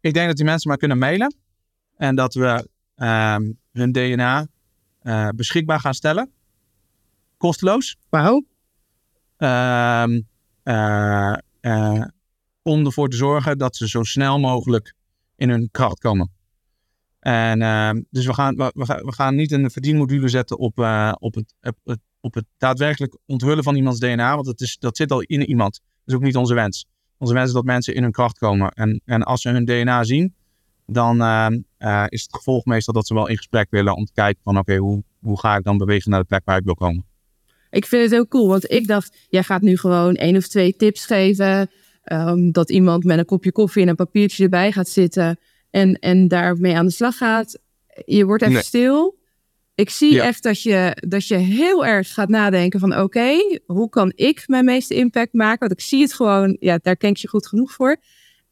ik denk dat die mensen maar kunnen mailen. En dat we ehm, hun DNA uh, beschikbaar gaan stellen. Kosteloos.
Wauw.
Um, uh, uh, om ervoor te zorgen dat ze zo snel mogelijk in hun kracht komen. En ehm, dus we gaan, we, we, gaan niet een verdienmodule zetten op, op, het, op, op het daadwerkelijk onthullen van iemands DNA, want dat, is, dat zit al in iemand is ook niet onze wens. Onze wens is dat mensen in hun kracht komen. En, en als ze hun DNA zien, dan uh, uh, is het gevolg meestal dat ze wel in gesprek willen om te kijken van oké, hoe, hoe ga ik dan bewegen naar de plek waar ik wil komen.
Ik vind het heel cool, want ik dacht, jij gaat nu gewoon één of twee tips geven. Um, dat iemand met een kopje koffie en een papiertje erbij gaat zitten en, en daarmee aan de slag gaat. Je wordt even stil ik zie echt dat je, dat je heel erg gaat nadenken van oké, hoe kan ik mijn meeste impact maken? Want ik zie het gewoon, ja, daar ken ik je goed genoeg voor.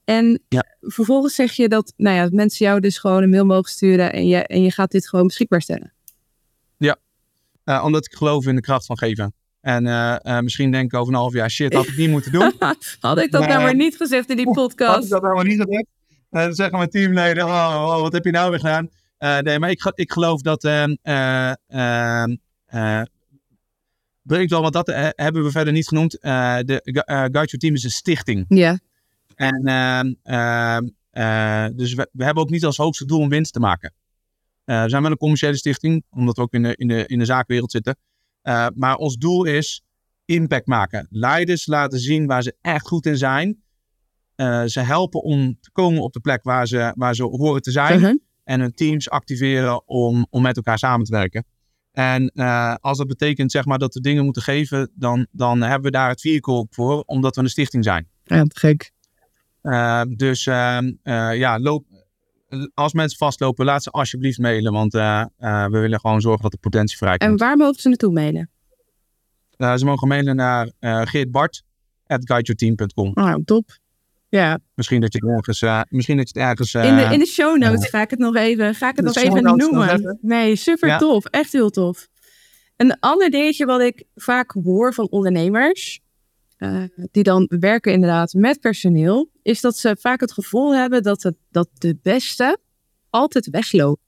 En vervolgens zeg je dat nou ja, mensen jou dus gewoon een mail mogen sturen en je, en je gaat dit gewoon beschikbaar stellen.
Ja, uh, omdat ik geloof in de kracht van geven. En uh, uh, misschien denk ik over een half jaar, shit, had ik niet moeten doen.
had ik dat maar, nou maar niet gezegd in die podcast?
Had ik dat nou maar niet gezegd? En dan zeggen mijn teamleden, oh, oh, wat heb je nou weer gedaan? Uh, nee, maar ik, ik geloof dat. Uh, uh, ik wel, want dat hebben we verder niet genoemd. de Guide Your Team is een stichting.
Ja.
En dus we, we, hebben ook niet als hoogste doel om winst te maken. we zijn wel een commerciële stichting, omdat we ook in de, in de, in de zaakwereld zitten. maar ons doel is impact maken. Leiders laten zien waar ze echt goed in zijn. ze helpen om te komen op de plek waar ze, waar ze horen te zijn. -huh en hun teams activeren om, om met elkaar samen te werken. En uh, als dat betekent zeg maar, dat we dingen moeten geven, dan, dan hebben we daar het vehicle voor, omdat we een stichting zijn.
Ja, gek.
Uh, dus uh, ja, loop, als mensen vastlopen, laat ze alsjeblieft mailen, want we willen gewoon zorgen dat de potentie vrij komt.
En waar mogen ze naartoe mailen?
ze mogen mailen naar geertbart.guideyourteam.com.
Oh, top. Ja.
Misschien dat je het ergens. Uh, misschien dat je het ergens
uh, in, de, in de show notes ga ik het nog even, ga ik het nog even noemen. Nee, super tof. Echt heel tof. Een ander dingetje wat ik vaak hoor van ondernemers. Uh, die dan werken inderdaad met personeel. Is dat ze vaak het gevoel hebben dat, het, dat de beste altijd weglopen.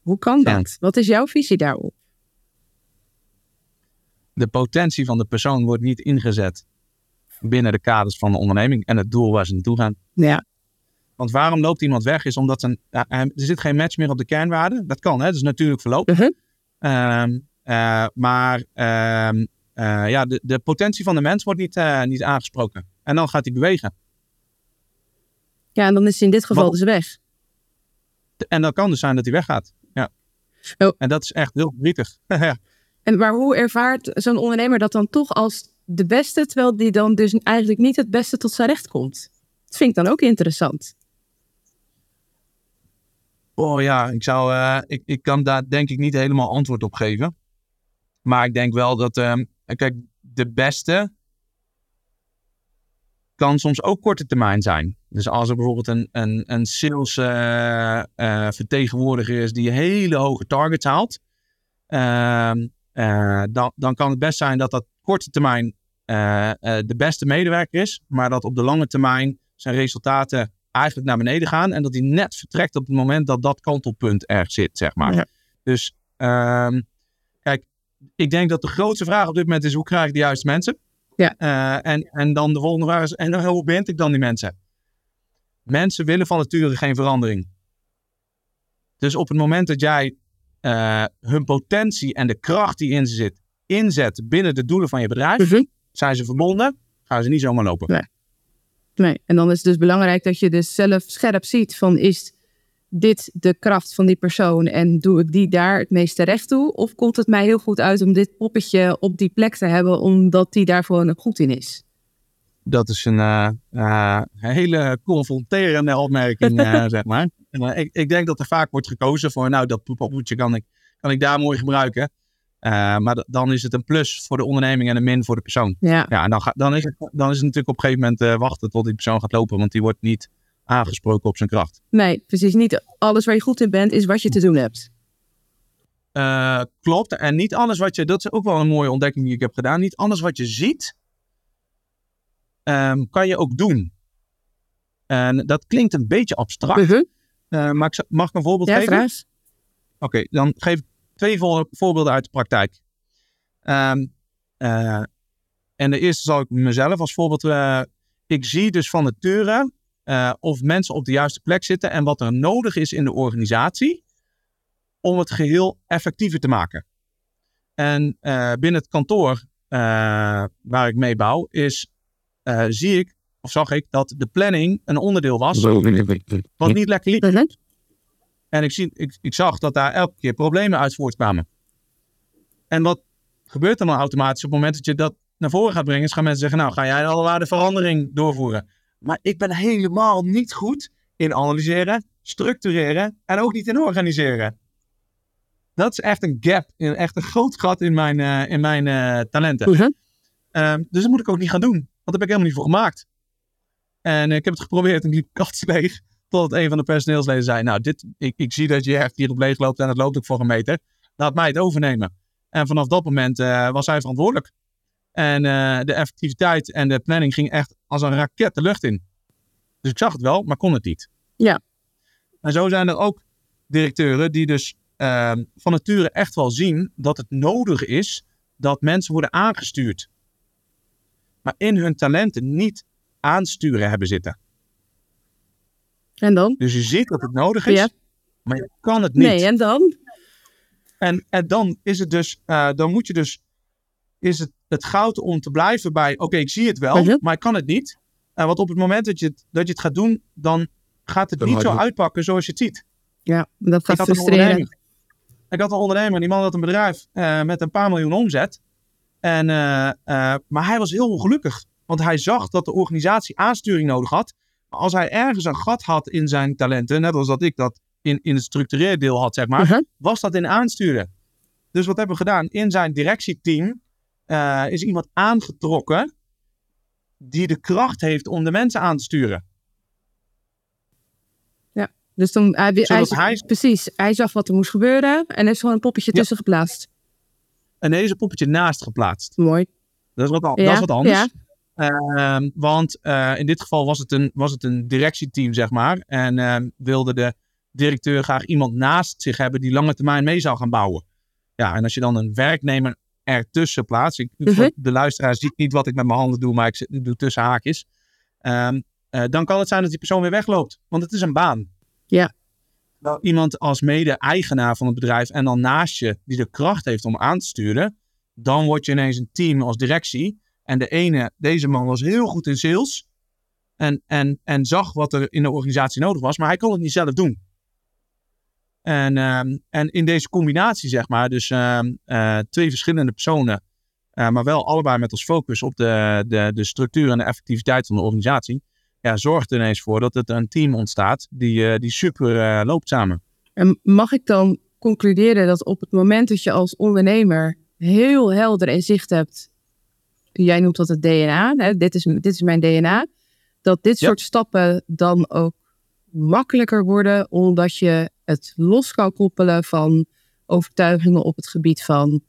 Hoe kan dat? Wat is jouw visie daarop?
De potentie van de persoon wordt niet ingezet binnen de kaders van de onderneming en het doel waar ze naartoe gaan.
Ja.
Want waarom loopt iemand weg? Is omdat een, er zit geen match meer op de kernwaarden. Dat kan, hè? dat is natuurlijk verloop.
Uh-huh.
Ehm, eh, maar ehm, eh, ja, de, de potentie van de mens wordt niet, uh, niet aangesproken. En dan gaat hij bewegen.
Ja, en dan is hij in dit geval dus weg.
En dan kan dus zijn dat hij weggaat. Ja. Oh. En dat is echt heel verdrietig.
en maar hoe ervaart zo'n ondernemer dat dan toch als de beste, terwijl die dan dus eigenlijk niet het beste tot zijn recht komt. Dat vind ik dan ook interessant.
Oh ja, ik, zou, uh, ik, ik kan daar denk ik niet helemaal antwoord op geven. Maar ik denk wel dat, uh, kijk, de beste kan soms ook korte termijn zijn. Dus als er bijvoorbeeld een, een, een sales uh, vertegenwoordiger is die hele hoge targets haalt, ehm, dan, dan kan het best zijn dat dat korte termijn de beste medewerker is, maar dat op de lange termijn zijn resultaten eigenlijk naar beneden gaan en dat hij net vertrekt op het moment dat dat kantelpunt er zit, zeg maar. Dus uh, kijk, ik denk dat de grootste vraag op dit moment is hoe krijg ik de juiste mensen?
Ja.
Uh, en, en dan de volgende vraag is, en hoe bind ik dan die mensen? Mensen willen van nature geen verandering. Dus op het moment dat jij uh, hun potentie en de kracht die in ze zit, inzet binnen de doelen van je bedrijf, mhm. Zijn ze verbonden, gaan ze niet zomaar lopen.
Nee. nee. En dan is het dus belangrijk dat je dus zelf scherp ziet van is dit de kracht van die persoon en doe ik die daar het meeste recht toe? Of komt het mij heel goed uit om dit poppetje op die plek te hebben, omdat die daar gewoon goed in is?
Dat is een uh, uh, hele confronterende opmerking, uh, zeg maar. Ik, ik, denk dat er vaak wordt gekozen voor, nou, dat poppetje kan ik, kan ik daar mooi gebruiken. Maar dan is het een plus voor de onderneming en een min voor de persoon.
Ja.
ja en dan, ga, dan, is het, dan is het natuurlijk op een gegeven moment wachten tot die persoon gaat lopen, want die wordt niet aangesproken op zijn kracht.
Nee, precies. Niet alles waar je goed in bent, is wat je te doen hebt.
Uh, klopt. En niet alles wat je, dat is ook wel een mooie ontdekking die ik heb gedaan. Niet alles wat je ziet, um, kan je ook doen. En dat klinkt een beetje abstract.
Uh -huh.
uh, maar ik, mag ik een voorbeeld
ja,
geven? Oké, okay, dan geef ik twee voorbeelden uit de praktijk. Um, uh, en de eerste zal ik mezelf als voorbeeld. ik zie dus van nature uh, of mensen op de juiste plek zitten en wat er nodig is in de organisatie om het geheel effectiever te maken. En uh, binnen het kantoor uh, waar ik mee bouw, is, zie ik, of zag ik, dat de planning een onderdeel was wat niet lekker liep. En ik, zie, ik, ik zag dat daar elke keer problemen uit voortkwamen. En wat gebeurt er dan automatisch op het moment dat je dat naar voren gaat brengen? Is gaan mensen zeggen, nou ga jij allemaal de verandering doorvoeren. Maar ik ben helemaal niet goed in analyseren, structureren en ook niet in organiseren. Dat is echt een gap, echt een groot gat in mijn, uh, in mijn uh, talenten.
Uh -huh.
uh, dus dat moet ik ook niet gaan doen, want daar heb ik helemaal niet voor gemaakt. En ik heb het geprobeerd en liep kast leeg. Totdat een van de personeelsleden zei: Nou, dit, ik, ik zie dat je echt hier op leeg loopt en het loopt ook voor een meter. Laat mij het overnemen. En vanaf dat moment uh, was hij verantwoordelijk. En uh, de effectiviteit en de planning ging echt als een raket de lucht in. Dus ik zag het wel, maar kon het niet.
Ja.
En zo zijn er ook directeuren die dus uh, van nature echt wel zien dat het nodig is dat mensen worden aangestuurd. Maar in hun talenten niet aansturen hebben zitten.
En dan?
Dus je ziet dat het nodig is,
Ja.
maar je kan het niet.
Nee, en dan?
En, en dan is het dus, uh, dan moet je dus, is het het goud om te blijven bij, oké, okay, ik zie het wel, maar ik kan het niet. Uh, want op het moment dat je het, dat je het gaat doen, dan gaat het
Dan
niet zo
je-
uitpakken zoals je het ziet.
Ja, dat gaat
ik had een
frustreren.
ondernemer. Ik had een ondernemer, die man had een bedrijf uh, met een paar miljoen omzet. En, uh, uh, maar hij was heel ongelukkig. Want hij zag dat de organisatie aansturing nodig had. Als hij ergens een gat had in zijn talenten, net als dat ik dat in, in het structureel deel had, zeg maar,
Mhm.
was dat in aansturen. Dus wat hebben we gedaan? In zijn directieteam uh, is iemand aangetrokken die de kracht heeft om de mensen aan te sturen.
Dus toen, hij, hij, Precies, hij zag wat er moest gebeuren en is gewoon een poppetje
Ja.
tussen geplaatst.
En deze poppetje naast geplaatst.
Mooi.
Dat is wat,
Ja,
dat is wat anders.
ja.
Ehm, want eh, in dit geval was het, een, was het een directieteam, zeg maar. En ehm, wilde de directeur graag iemand naast zich hebben die lange termijn mee zou gaan bouwen. Ja, en als je dan een werknemer ertussen plaatst. Ik,
Mhm.
De luisteraar ziet niet wat ik met mijn handen doe, maar ik, zit- ik doe tussen haakjes. Ehm, eh, dan kan het zijn dat die persoon weer wegloopt. Want het is een baan.
Ja.
Nou, iemand als mede-eigenaar van het bedrijf en dan naast je die de kracht heeft om aan te sturen. Dan word je ineens een team als directie. En de ene, deze man was heel goed in sales. En, en, en zag wat er in de organisatie nodig was, maar hij kon het niet zelf doen. En, ehm, en in deze combinatie, zeg maar, dus ehm, eh, twee verschillende personen, eh, maar wel allebei met als focus op de, de, de structuur en de effectiviteit van de organisatie, ja, zorgt er ineens voor dat het een team ontstaat die, eh, die super loopt samen.
En mag ik dan concluderen dat op het moment dat je als ondernemer heel helder in zicht hebt, jij noemt dat het DNA, hè, dit, is, dit is mijn DNA, dat dit
Ja.
soort stappen dan ook makkelijker worden, omdat je het los kan koppelen van overtuigingen op het gebied van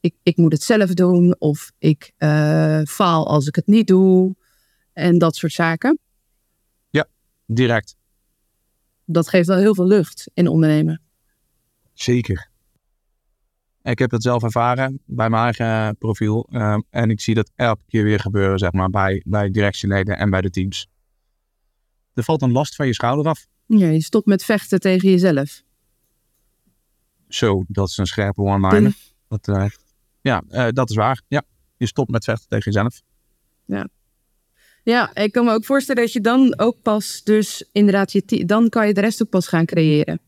ik, ik moet het zelf doen of ik eh, faal als ik het niet doe en dat soort zaken.
Direct.
Dat geeft wel heel veel lucht in ondernemen.
Zeker. Ik heb dat zelf ervaren bij mijn eigen profiel. ehm, en ik zie dat elke keer weer gebeuren, zeg maar, bij, bij directieleden en bij de teams. Er valt een last van je schouder af.
Ja, je stopt met vechten tegen jezelf.
Zo, dat is een scherpe one-liner. Dat, eh, ja, eh, dat is waar. Ja, je stopt met vechten tegen jezelf.
Ja, ik kan me ook voorstellen dat je dan ook pas, dus inderdaad, je dan kan je de rest ook pas gaan creëren.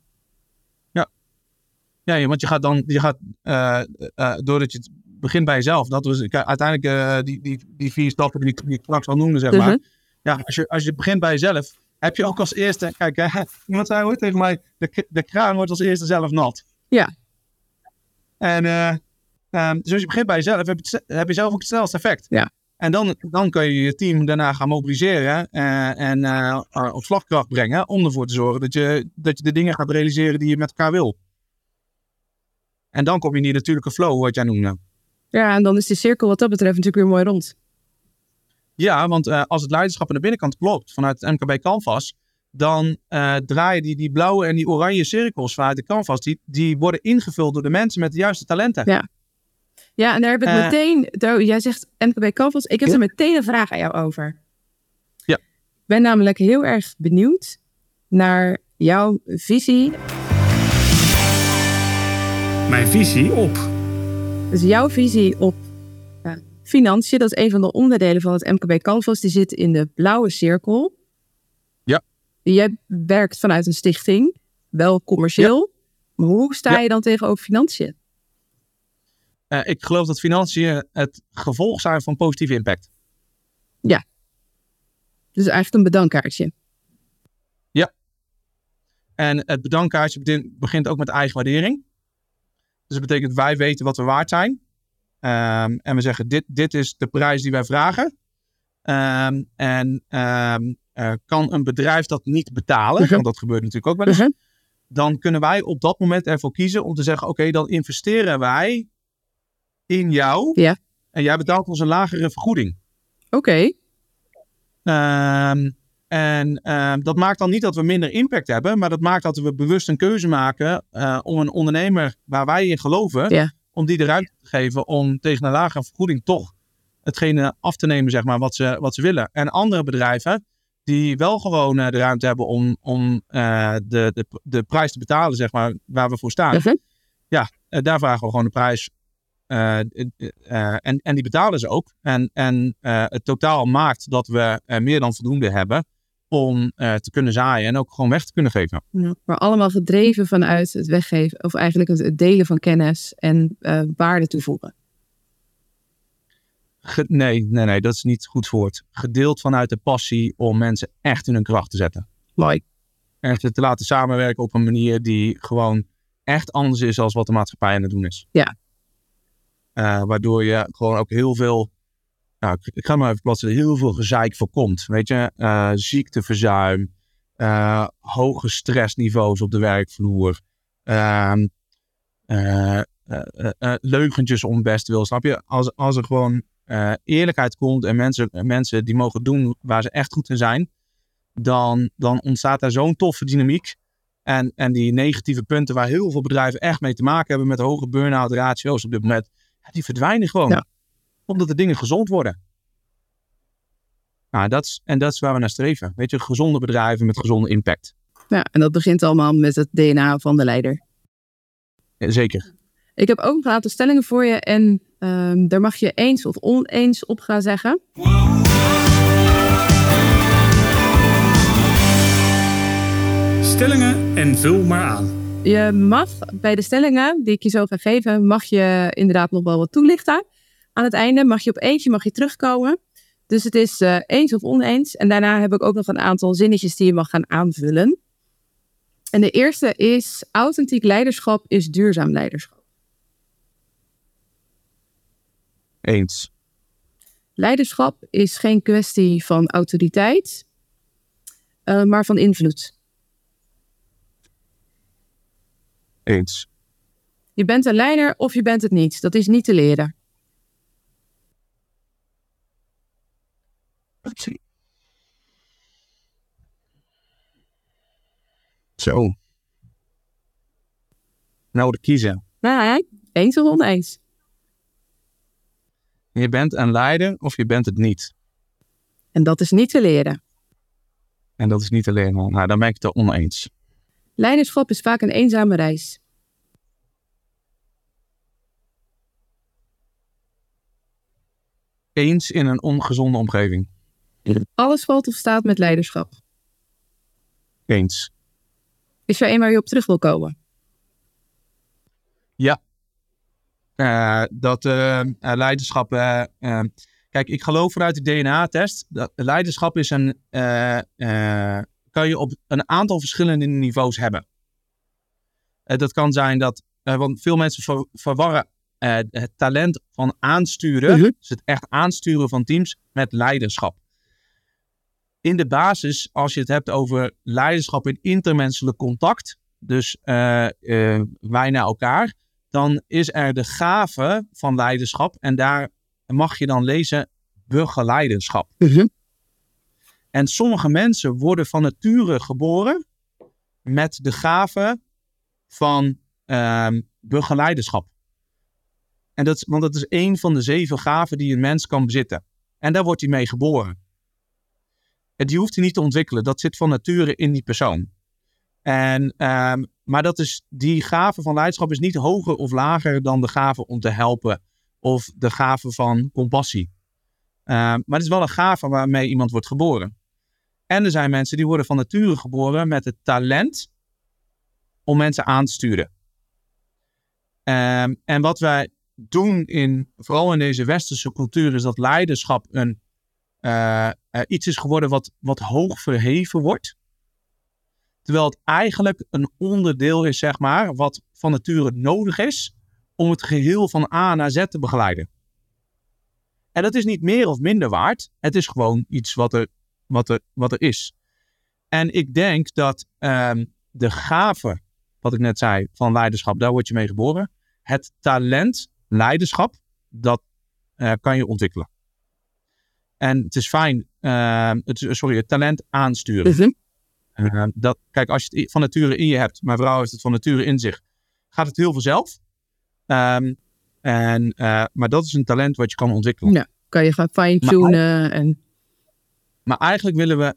Ja, want je gaat dan, je gaat, eh, eh, doordat je het begint bij jezelf. Dat was uiteindelijk eh, die, die, die vier stappen die, ik- die ik straks al noemde, zeg maar.
Mhm.
Ja, als je, als je begint bij jezelf, heb je ook als eerste, kijk, hè, iemand zei ooit tegen mij, de, de kraan wordt als eerste zelf nat.
Ja.
En eh, ehm, dus als je begint bij jezelf, heb je, heb zelf ook het snelste effect.
Ja.
En dan, dan kun je je team daarna gaan mobiliseren en op slagkracht brengen om ervoor te zorgen dat je, dat je de dingen gaat realiseren die je met elkaar wil. En dan kom je in die natuurlijke flow, wat jij noemde.
Ja, en dan is die cirkel wat dat betreft natuurlijk weer mooi rond.
Ja, want eh, als het leiderschap aan de binnenkant klopt vanuit het MKB Canvas, dan eh, draaien die, die blauwe en die oranje cirkels vanuit de Canvas, die, die worden ingevuld door de mensen met de juiste talenten.
Ja. Ja, en daar heb ik
Eh.
meteen, daar- jij zegt MKB Canvas, ik heb
Ja.
er meteen een vraag aan jou over.
Ja.
Ik ben namelijk heel erg benieuwd naar jouw visie.
Mijn visie op.
Dus jouw visie op eh, financiën, dat is een van de onderdelen van het MKB Canvas, die zit in de blauwe cirkel.
Ja.
Jij werkt vanuit een stichting, wel commercieel. Maar hoe sta
Ja.
je dan tegenover financiën?
Eh, ik geloof dat financiën het gevolg zijn van positieve impact.
Dus eigenlijk een bedankkaartje.
En het bedankkaartje begint ook met eigen waardering. Dus dat betekent wij weten wat we waard zijn. Ehm, en we zeggen dit, dit is de prijs die wij vragen. Ehm, en ehm, eh, kan een bedrijf dat niet betalen,
Mhm.
want dat gebeurt natuurlijk ook wel eens. Dan kunnen wij op dat moment ervoor kiezen om te zeggen oké, dan investeren wij in jou.
Ja.
En jij betaalt ons een lagere vergoeding.
Oké,
Ehm, en ehm, dat maakt dan niet dat we minder impact hebben, maar dat maakt dat we bewust een keuze maken eh, om een ondernemer waar wij in geloven,
Ja.
om die de ruimte te geven om tegen een lagere vergoeding toch hetgene af te nemen, zeg maar, wat ze, wat ze willen. En andere bedrijven die wel gewoon eh, de ruimte hebben om, om eh, de, de, de prijs te betalen, zeg maar, waar we voor staan.
Mhm.
Eh, daar vragen we gewoon de prijs. en, en die betalen ze ook. En, en het totaal maakt dat we meer dan voldoende hebben om eh, te kunnen zaaien en ook gewoon weg te kunnen geven.
Ja, maar allemaal gedreven vanuit het weggeven, of eigenlijk het, delen van kennis en eh, waarde toevoegen.
Ge- nee, nee, nee, dat is niet goed woord. Gedeeld vanuit de passie om mensen echt in hun kracht te zetten.
Mooi.
En ze te laten samenwerken op een manier die gewoon echt anders is dan wat de maatschappij aan het doen is.
Ja.
Eh, waardoor je gewoon ook heel veel, nou, ik, ga maar even plaatsen, heel veel gezeik voorkomt. Weet je, Eh, ziekteverzuim, eh, hoge stressniveaus op de werkvloer, ehm, eh, leugentjes om best wil, snap je? Als, als er gewoon eerlijkheid komt en mensen, mensen die mogen doen waar ze echt goed in zijn, dan, dan ontstaat daar zo'n toffe dynamiek. En, en die negatieve punten waar heel veel bedrijven echt mee te maken hebben met hoge burn-out ratio's op dit moment, die verdwijnen gewoon.
Ja.
Omdat de dingen gezond worden. Nou, dat is, en dat is waar we naar streven. Weet je, gezonde bedrijven met gezonde impact.
Ja, en dat begint allemaal met het DNA van de leider.
Ja, zeker.
Ik heb ook een aantal stellingen voor je en ehm, daar mag je eens of oneens op gaan zeggen.
Stellingen en vul maar aan.
Je mag bij de stellingen die ik je zo ga geven, mag je inderdaad nog wel wat toelichten. Aan het einde mag je op eentje mag je terugkomen. Dus het is eh, eens of oneens. En daarna heb ik ook nog een aantal zinnetjes die je mag gaan aanvullen. En de eerste is: authentiek leiderschap is duurzaam leiderschap.
Eens.
Leiderschap is geen kwestie van autoriteit, eh, maar van invloed.
Eens.
Je bent een leider of je bent het niet. Dat is niet te leren.
Zo. Nou, de kiezen.
Nee, eens of oneens.
Je bent een leider of je bent het niet.
En dat is niet te leren.
En dat is niet alleen al. Nou, dan ben ik het er oneens.
Leiderschap is vaak een eenzame reis.
Eens in een ongezonde omgeving.
Alles valt of staat met leiderschap.
Eens.
Is er een waar je op terug wil komen?
Ja. Uh, dat uh, leiderschap. Uh, kijk, ik geloof vanuit de DNA-test dat leiderschap is een. kan je op een aantal verschillende niveaus hebben. dat kan zijn dat. want veel mensen ver, verwarren het talent van aansturen. -huh. Dus het echt aansturen van teams met leiderschap. In de basis, als je het hebt over leiderschap in intermenselijk contact. Dus wij naar elkaar dan is er de gave van leiderschap. En daar mag je dan lezen begeleiderschap. Uh -huh. En sommige mensen worden van nature geboren met de gave van uh, begeleiderschap. En dat, want dat is een van de zeven gaven die een mens kan bezitten. En daar wordt hij mee geboren. En die hoeft hij niet te ontwikkelen. Dat zit van nature in die persoon. En, um, maar dat is, die gave van leiderschap is niet hoger of lager dan de gave om te helpen of de gave van compassie. Um, maar het is wel een gave waarmee iemand wordt geboren. En er zijn mensen die worden van nature geboren met het talent om mensen aan te sturen. Um, en wat wij doen, in, vooral in deze westerse cultuur, is dat leiderschap een, uh, iets is geworden wat, wat hoog verheven wordt. Terwijl het eigenlijk een onderdeel is, zeg maar, wat van nature nodig is om het geheel van A naar Z te begeleiden. En dat is niet meer of minder waard. Het is gewoon iets wat er, wat er, wat er is. En ik denk dat um, de gave, wat ik net zei, van leiderschap, daar word je mee geboren. Het talent, leiderschap, dat uh, kan je ontwikkelen. En het is fijn, uh, het, sorry, het talent aansturen. Mm -hmm. Uh, dat, kijk, als je het van nature in je hebt, mijn vrouw heeft het van nature in zich, gaat het heel vanzelf. Um, en, uh, maar dat is een talent wat je kan ontwikkelen.
Ja, kan je gaan fine-tunen. En...
Maar eigenlijk willen we,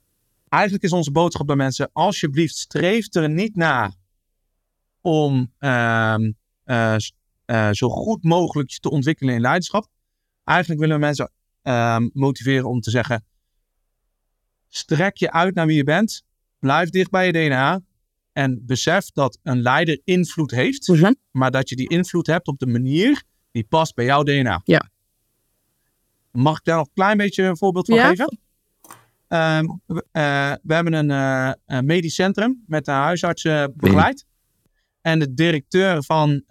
eigenlijk is onze boodschap bij mensen, alsjeblieft streef er niet naar om uh, zo goed mogelijk te ontwikkelen in leiderschap. Eigenlijk willen we mensen um, motiveren om te zeggen, strek je uit naar wie je bent Blijf dicht bij je DNA. En besef dat een leider invloed heeft.
-hmm.
Maar dat je die invloed hebt op de manier die past bij jouw DNA.
Ja.
Mag ik daar nog een klein beetje een voorbeeld van
ja.
geven? Um, uh, we hebben een, uh, een, medisch centrum met een huisarts uh, begeleid. En de directeur van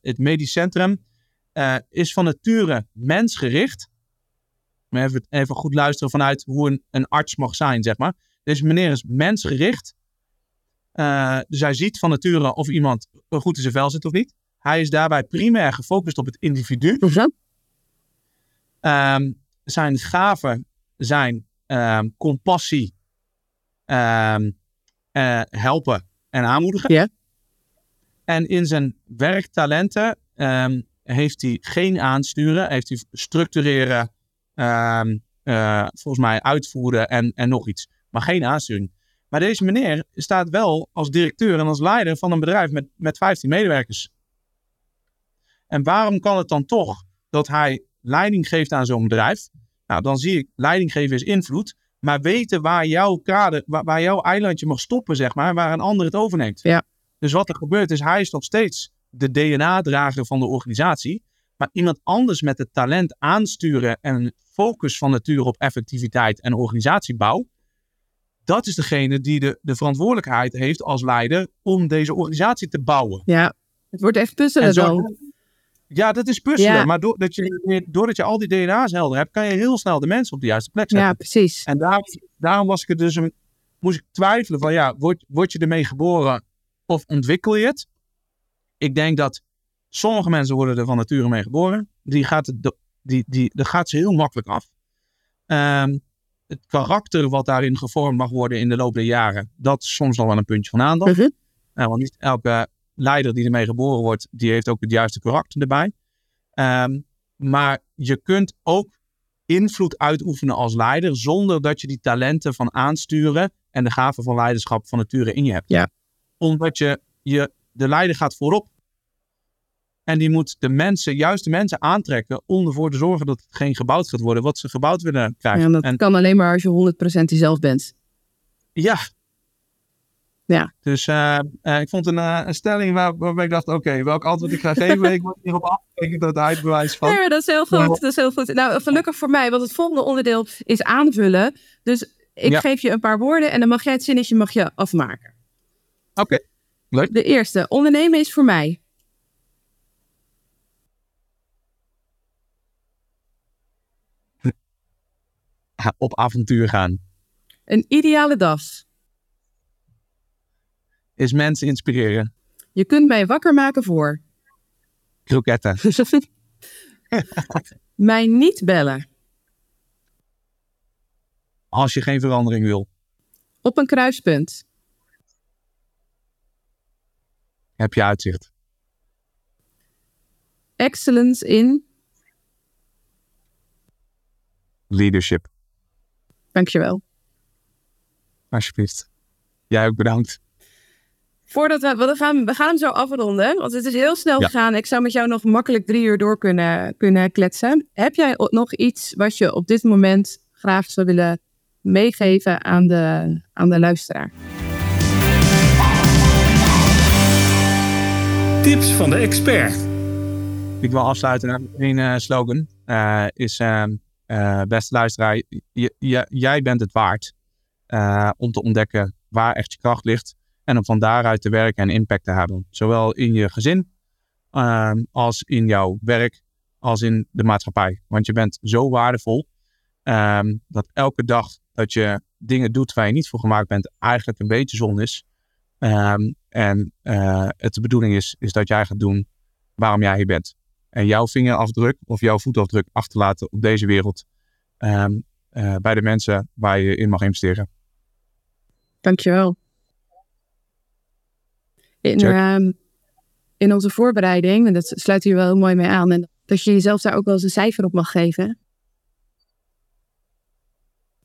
het medisch centrum is van nature mensgericht. Even, even goed luisteren vanuit hoe een, een arts mag zijn, zeg maar. Deze meneer is mensgericht. Uh, dus hij ziet van nature of iemand goed in zijn vel zit of niet. Hij is daarbij primair gefocust op het individu. Um, zijn gaven zijn um, compassie, um, uh, helpen en aanmoedigen.
Yeah.
En in zijn werktalenten heeft hij geen aansturen, heeft hij structureren, volgens mij uitvoeren en, en nog iets maar geen aansturing. Maar deze meneer staat wel als directeur en als leider van een bedrijf met, met 15 medewerkers. En waarom kan het dan toch dat hij leiding geeft aan zo'n bedrijf? Nou, dan zie ik, leiding geven is invloed, maar weten waar jouw kader, waar, waar jouw eilandje mag stoppen, zeg maar, waar een ander het overneemt.
Ja.
Dus wat er gebeurt is, hij is nog steeds de DNA-drager van de organisatie, maar iemand anders met het talent aansturen en focus van nature op effectiviteit en organisatiebouw, dat is degene die de, de verantwoordelijkheid heeft als leider om deze organisatie te bouwen.
Ja, het wordt echt puzzelen
zo,
dan.
Ja, dat is puzzelen. Ja. Maar doordat je, doordat je al die DNA's helder hebt, kan je heel snel de mensen op de juiste plek zetten.
Ja, precies.
En daarom, daarom was ik er dus een, moest ik twijfelen van ja, word, word je ermee geboren of ontwikkel je het? Ik denk dat sommige mensen worden er van nature mee geboren. Die gaat, die, die, dat gaat ze heel makkelijk af. Um, het karakter wat daarin gevormd mag worden in de loop der jaren, dat is soms nog wel een puntje van aandacht.
Uh -huh.
nou, want niet elke leider die ermee geboren wordt, die heeft ook het juiste karakter erbij. Um, maar je kunt ook invloed uitoefenen als leider zonder dat je die talenten van aansturen en de gaven van leiderschap van nature in je hebt.
Ja.
Omdat je, je de leider gaat voorop. En die moet de mensen, juist de mensen aantrekken om ervoor te zorgen dat het geen gebouwd gaat worden wat ze gebouwd willen krijgen.
Ja, dat
en,
kan alleen maar als je 100% jezelf bent.
ja.
Ja.
Dus uh, uh, ik vond een, uh, een stelling waar, waarbij ik dacht, oké, okay, welk antwoord ik ga geven, ik word hierop afgekeken dat uitbewijs van.
Maar dat is heel goed, dat is heel goed. Nou, gelukkig voor mij, want het volgende onderdeel is aanvullen. Dus ik ja. geef je een paar woorden en dan mag jij het zinnetje mag je afmaken.
Oké, okay. leuk.
De eerste, ondernemen is voor mij.
Op avontuur gaan.
Een ideale dag.
Is mensen inspireren.
Je kunt mij wakker maken voor.
Kroketten.
mij niet bellen.
Als je geen verandering wil.
Op een kruispunt.
Heb je uitzicht.
Excellence in.
Leadership.
Dankjewel.
Alsjeblieft. Jij ook bedankt.
Voordat we, we, gaan, we gaan hem zo afronden, want het is heel snel
Ja.
gegaan. Ik zou met jou nog makkelijk drie uur door kunnen, kunnen kletsen. Heb jij nog iets wat je op dit moment graag zou willen meegeven aan de, aan de luisteraar?
Tips van de expert.
Ik wil afsluiten met een eh, slogan. Eh, is, ehm, eh, beste luisteraar, jij bent het waard eh, om te ontdekken waar echt je kracht ligt. En om van daaruit te werken en impact te hebben. Zowel in je gezin, ehm, als in jouw werk, als in de maatschappij. Want je bent zo waardevol ehm, dat elke dag dat je dingen doet waar je niet voor gemaakt bent, eigenlijk een beetje zon is. Ehm, en eh, het de bedoeling is, is dat jij gaat doen waarom jij hier bent. En jouw vingerafdruk of jouw voetafdruk achterlaten op deze wereld ehm, eh, bij de mensen waar je in mag investeren.
Dankjewel. In, ehm, in onze voorbereiding, en dat sluit hier wel heel mooi mee aan, en dat je jezelf daar ook wel eens een cijfer op mag geven.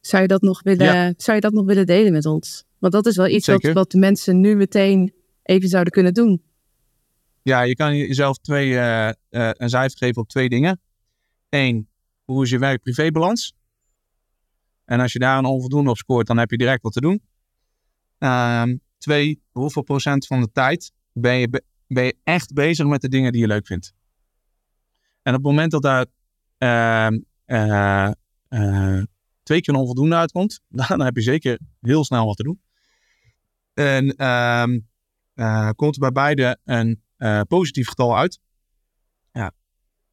Zou je dat nog willen, zou je dat nog willen delen met ons? Want dat is wel iets wat, wat de mensen nu meteen even zouden kunnen doen.
Ja, je kan jezelf twee, eh, eh, een cijfer geven op twee dingen. Eén, hoe is je werk-privébalans? En als je daar een onvoldoende op scoort, dan heb je direct wat te doen. Ehm, twee, hoeveel procent van de tijd ben je, be- ben je echt bezig met de dingen die je leuk vindt? En op het moment dat daar ehm, eh, twee keer een onvoldoende uitkomt, dan heb je zeker heel snel wat te doen. En ehm, eh, komt er bij beide een eh, positief getal uit, ja,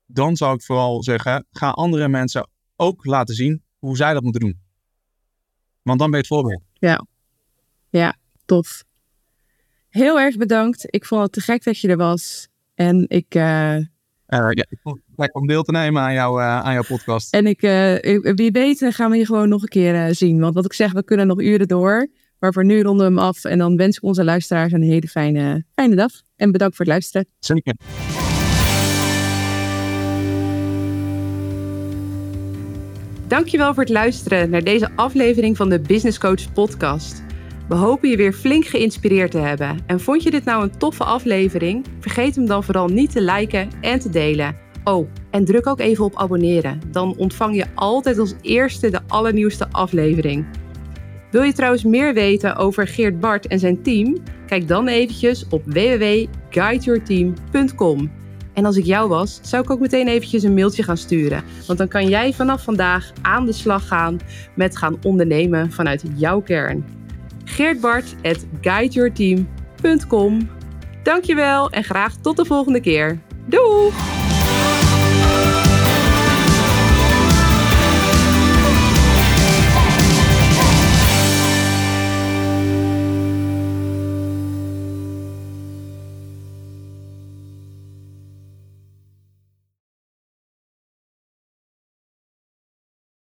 dan zou ik vooral zeggen, ga andere mensen ook laten zien hoe zij dat moeten doen. Want dan ben je het voorbeeld.
Tof. Heel erg bedankt. Ik vond het te gek dat je er was. En ik, eh,
Eh, ja, ik vond het lekker om deel te nemen aan, jou, aan jouw podcast.
En ik, wie weet gaan we je gewoon nog een keer zien. Want wat ik zeg, we kunnen nog uren door. Maar voor nu ronden we hem af. En dan wens ik onze luisteraars een hele fijne, fijne dag. En bedankt voor het luisteren.
Zeker.
Dankjewel voor het luisteren naar deze aflevering van de Business Coach podcast. We hopen je weer flink geïnspireerd te hebben. En vond je dit nou een toffe aflevering? Vergeet hem dan vooral niet te liken en te delen. Oh, en druk ook even op abonneren. Dan ontvang je altijd als eerste de allernieuwste aflevering. Wil je trouwens meer weten over Geert Bart en zijn team? Kijk dan eventjes op www.guideyourteam.com. En als ik jou was, zou ik ook meteen eventjes een mailtje gaan sturen. Want dan kan jij vanaf vandaag aan de slag gaan met gaan ondernemen vanuit jouw kern. Geertbart at guideyourteam.com Dankjewel en graag tot de volgende keer. Doei!